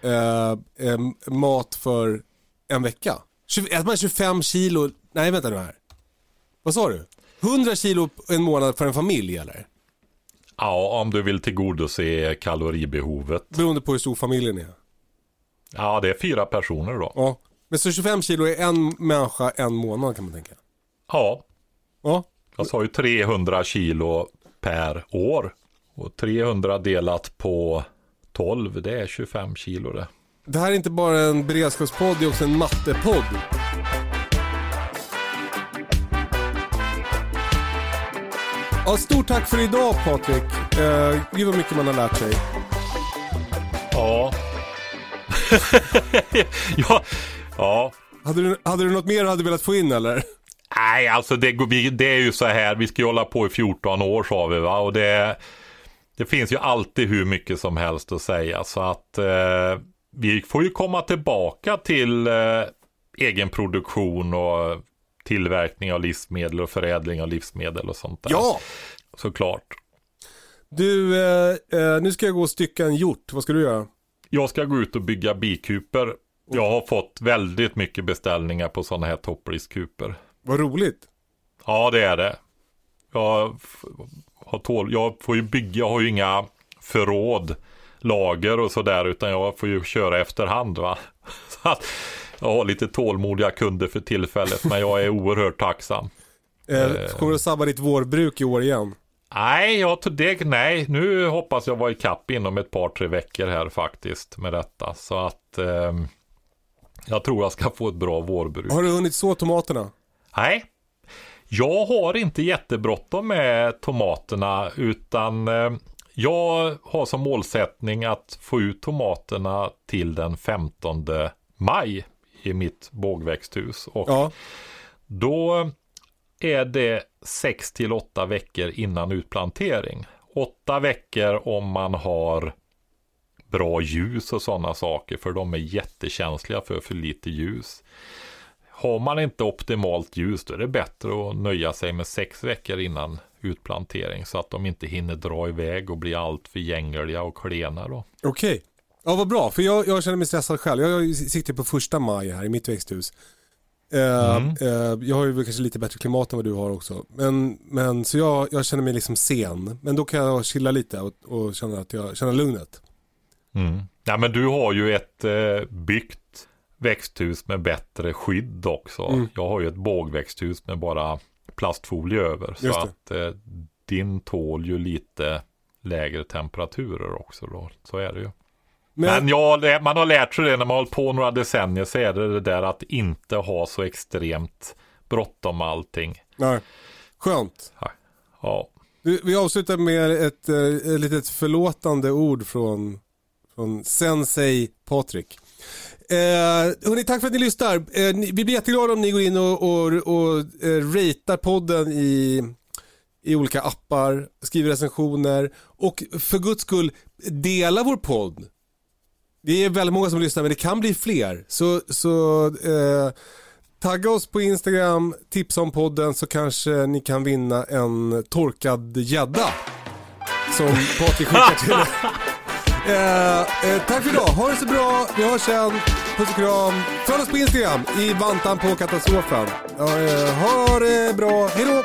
[SPEAKER 1] eh, eh, mat för en vecka. 20, äter man 25 kilo, nej vänta nu här. Vad sa du? 100 kilo en månad för en familj eller?
[SPEAKER 2] Ja, om du vill tillgodose kaloribehovet.
[SPEAKER 1] Beroende på hur stor familjen är.
[SPEAKER 2] Ja, det är fyra personer då.
[SPEAKER 1] Ja. Men så 25 kilo är en människa en månad kan man tänka.
[SPEAKER 2] Ja,
[SPEAKER 1] Ja.
[SPEAKER 2] jag sa ju 300 kilo per år. Och 300 delat på 12, det är 25 kilo det.
[SPEAKER 1] Det här är inte bara en beredskapspodd, det är också en mattepodd. Ja, stort tack för idag Patrik. Uh, gud vad mycket man har lärt sig.
[SPEAKER 2] Ja. ja. Ja.
[SPEAKER 1] Hade du, hade du något mer du hade velat få in eller?
[SPEAKER 2] Nej, alltså det, det är ju så här, vi ska ju hålla på i 14 år sa vi va. Och det, det finns ju alltid hur mycket som helst att säga. Så att eh, vi får ju komma tillbaka till eh, egen produktion och tillverkning av livsmedel och förädling av livsmedel och sånt där.
[SPEAKER 1] Ja!
[SPEAKER 2] Såklart.
[SPEAKER 1] Du, eh, eh, nu ska jag gå och stycka en hjort. Vad ska du göra?
[SPEAKER 2] Jag ska gå ut och bygga bikuper. Jag har fått väldigt mycket beställningar på sådana här toppriskuper.
[SPEAKER 1] Vad roligt.
[SPEAKER 2] Ja, det är det. Jag, har tål, jag får ju bygga, jag har ju inga förråd, lager och sådär, utan jag får ju köra efterhand. Va? Så att jag har lite tålmodiga kunder för tillfället, men jag är oerhört tacksam.
[SPEAKER 1] Eh, kommer du sabba ditt vårbruk i år igen?
[SPEAKER 2] Nej, jag tog det, nej, nu hoppas jag vara i kapp inom ett par, tre veckor här faktiskt med detta. Så att eh, jag tror jag ska få ett bra vårbruk.
[SPEAKER 1] Har du hunnit så tomaterna?
[SPEAKER 2] Nej, jag har inte jättebråttom med tomaterna utan eh, jag har som målsättning att få ut tomaterna till den 15 maj i mitt bågväxthus. Och
[SPEAKER 1] Ja.
[SPEAKER 2] då är det 6 till 8 veckor innan utplantering. 8 veckor om man har bra ljus och sådana saker för de är jättekänsliga för för lite ljus. Har man inte optimalt ljus då är det bättre att nöja sig med 6 veckor innan utplantering så att de inte hinner dra iväg och bli alltför gängliga och klena då.
[SPEAKER 1] Okej. Ja, vad bra. För jag, jag känner mig stressad själv. Jag, jag sitter på första maj här i mitt växthus. Eh,
[SPEAKER 2] Mm.
[SPEAKER 1] eh, jag har ju kanske lite bättre klimat än vad du har också. Men, men så jag, jag känner mig liksom sen. Men då kan jag chilla lite och, och känna, att jag, känna lugnet.
[SPEAKER 2] Mm. Ja, men du har ju ett eh, byggt växthus med bättre skydd också.
[SPEAKER 1] Mm.
[SPEAKER 2] Jag har ju ett bågväxthus med bara plastfolie över. Så
[SPEAKER 1] det.
[SPEAKER 2] att eh, din tål ju lite lägre temperaturer också då. Så är det ju.
[SPEAKER 1] Men,
[SPEAKER 2] Men ja, man har lärt sig det när man har hållit på några decennier så är det det där att inte ha så extremt bråttom allting.
[SPEAKER 1] nej. Skönt.
[SPEAKER 2] Ja,
[SPEAKER 1] Vi, vi avslutar med ett, eh, ett litet förlåtande ord från, från Sensei Patrik. Eh, hörni, tack för att ni lyssnar. Eh, ni, vi blir jätteglada om ni går in och, och, och eh, ratear podden i, i olika appar, skriver recensioner och för guds skull dela vår podd. Det är väldigt många som lyssnar men det kan bli fler. Så, så eh, tagga oss på Instagram, tipsa om podden så kanske ni kan vinna en torkad gädda. Som Patrik skickar till Eh, eh, tack för idag. Ha det så bra. Vi hörs sen. Puss och kram. Följ oss på Instagram i vantan på katastrofen. Eh, ha det bra.
[SPEAKER 2] Hej då!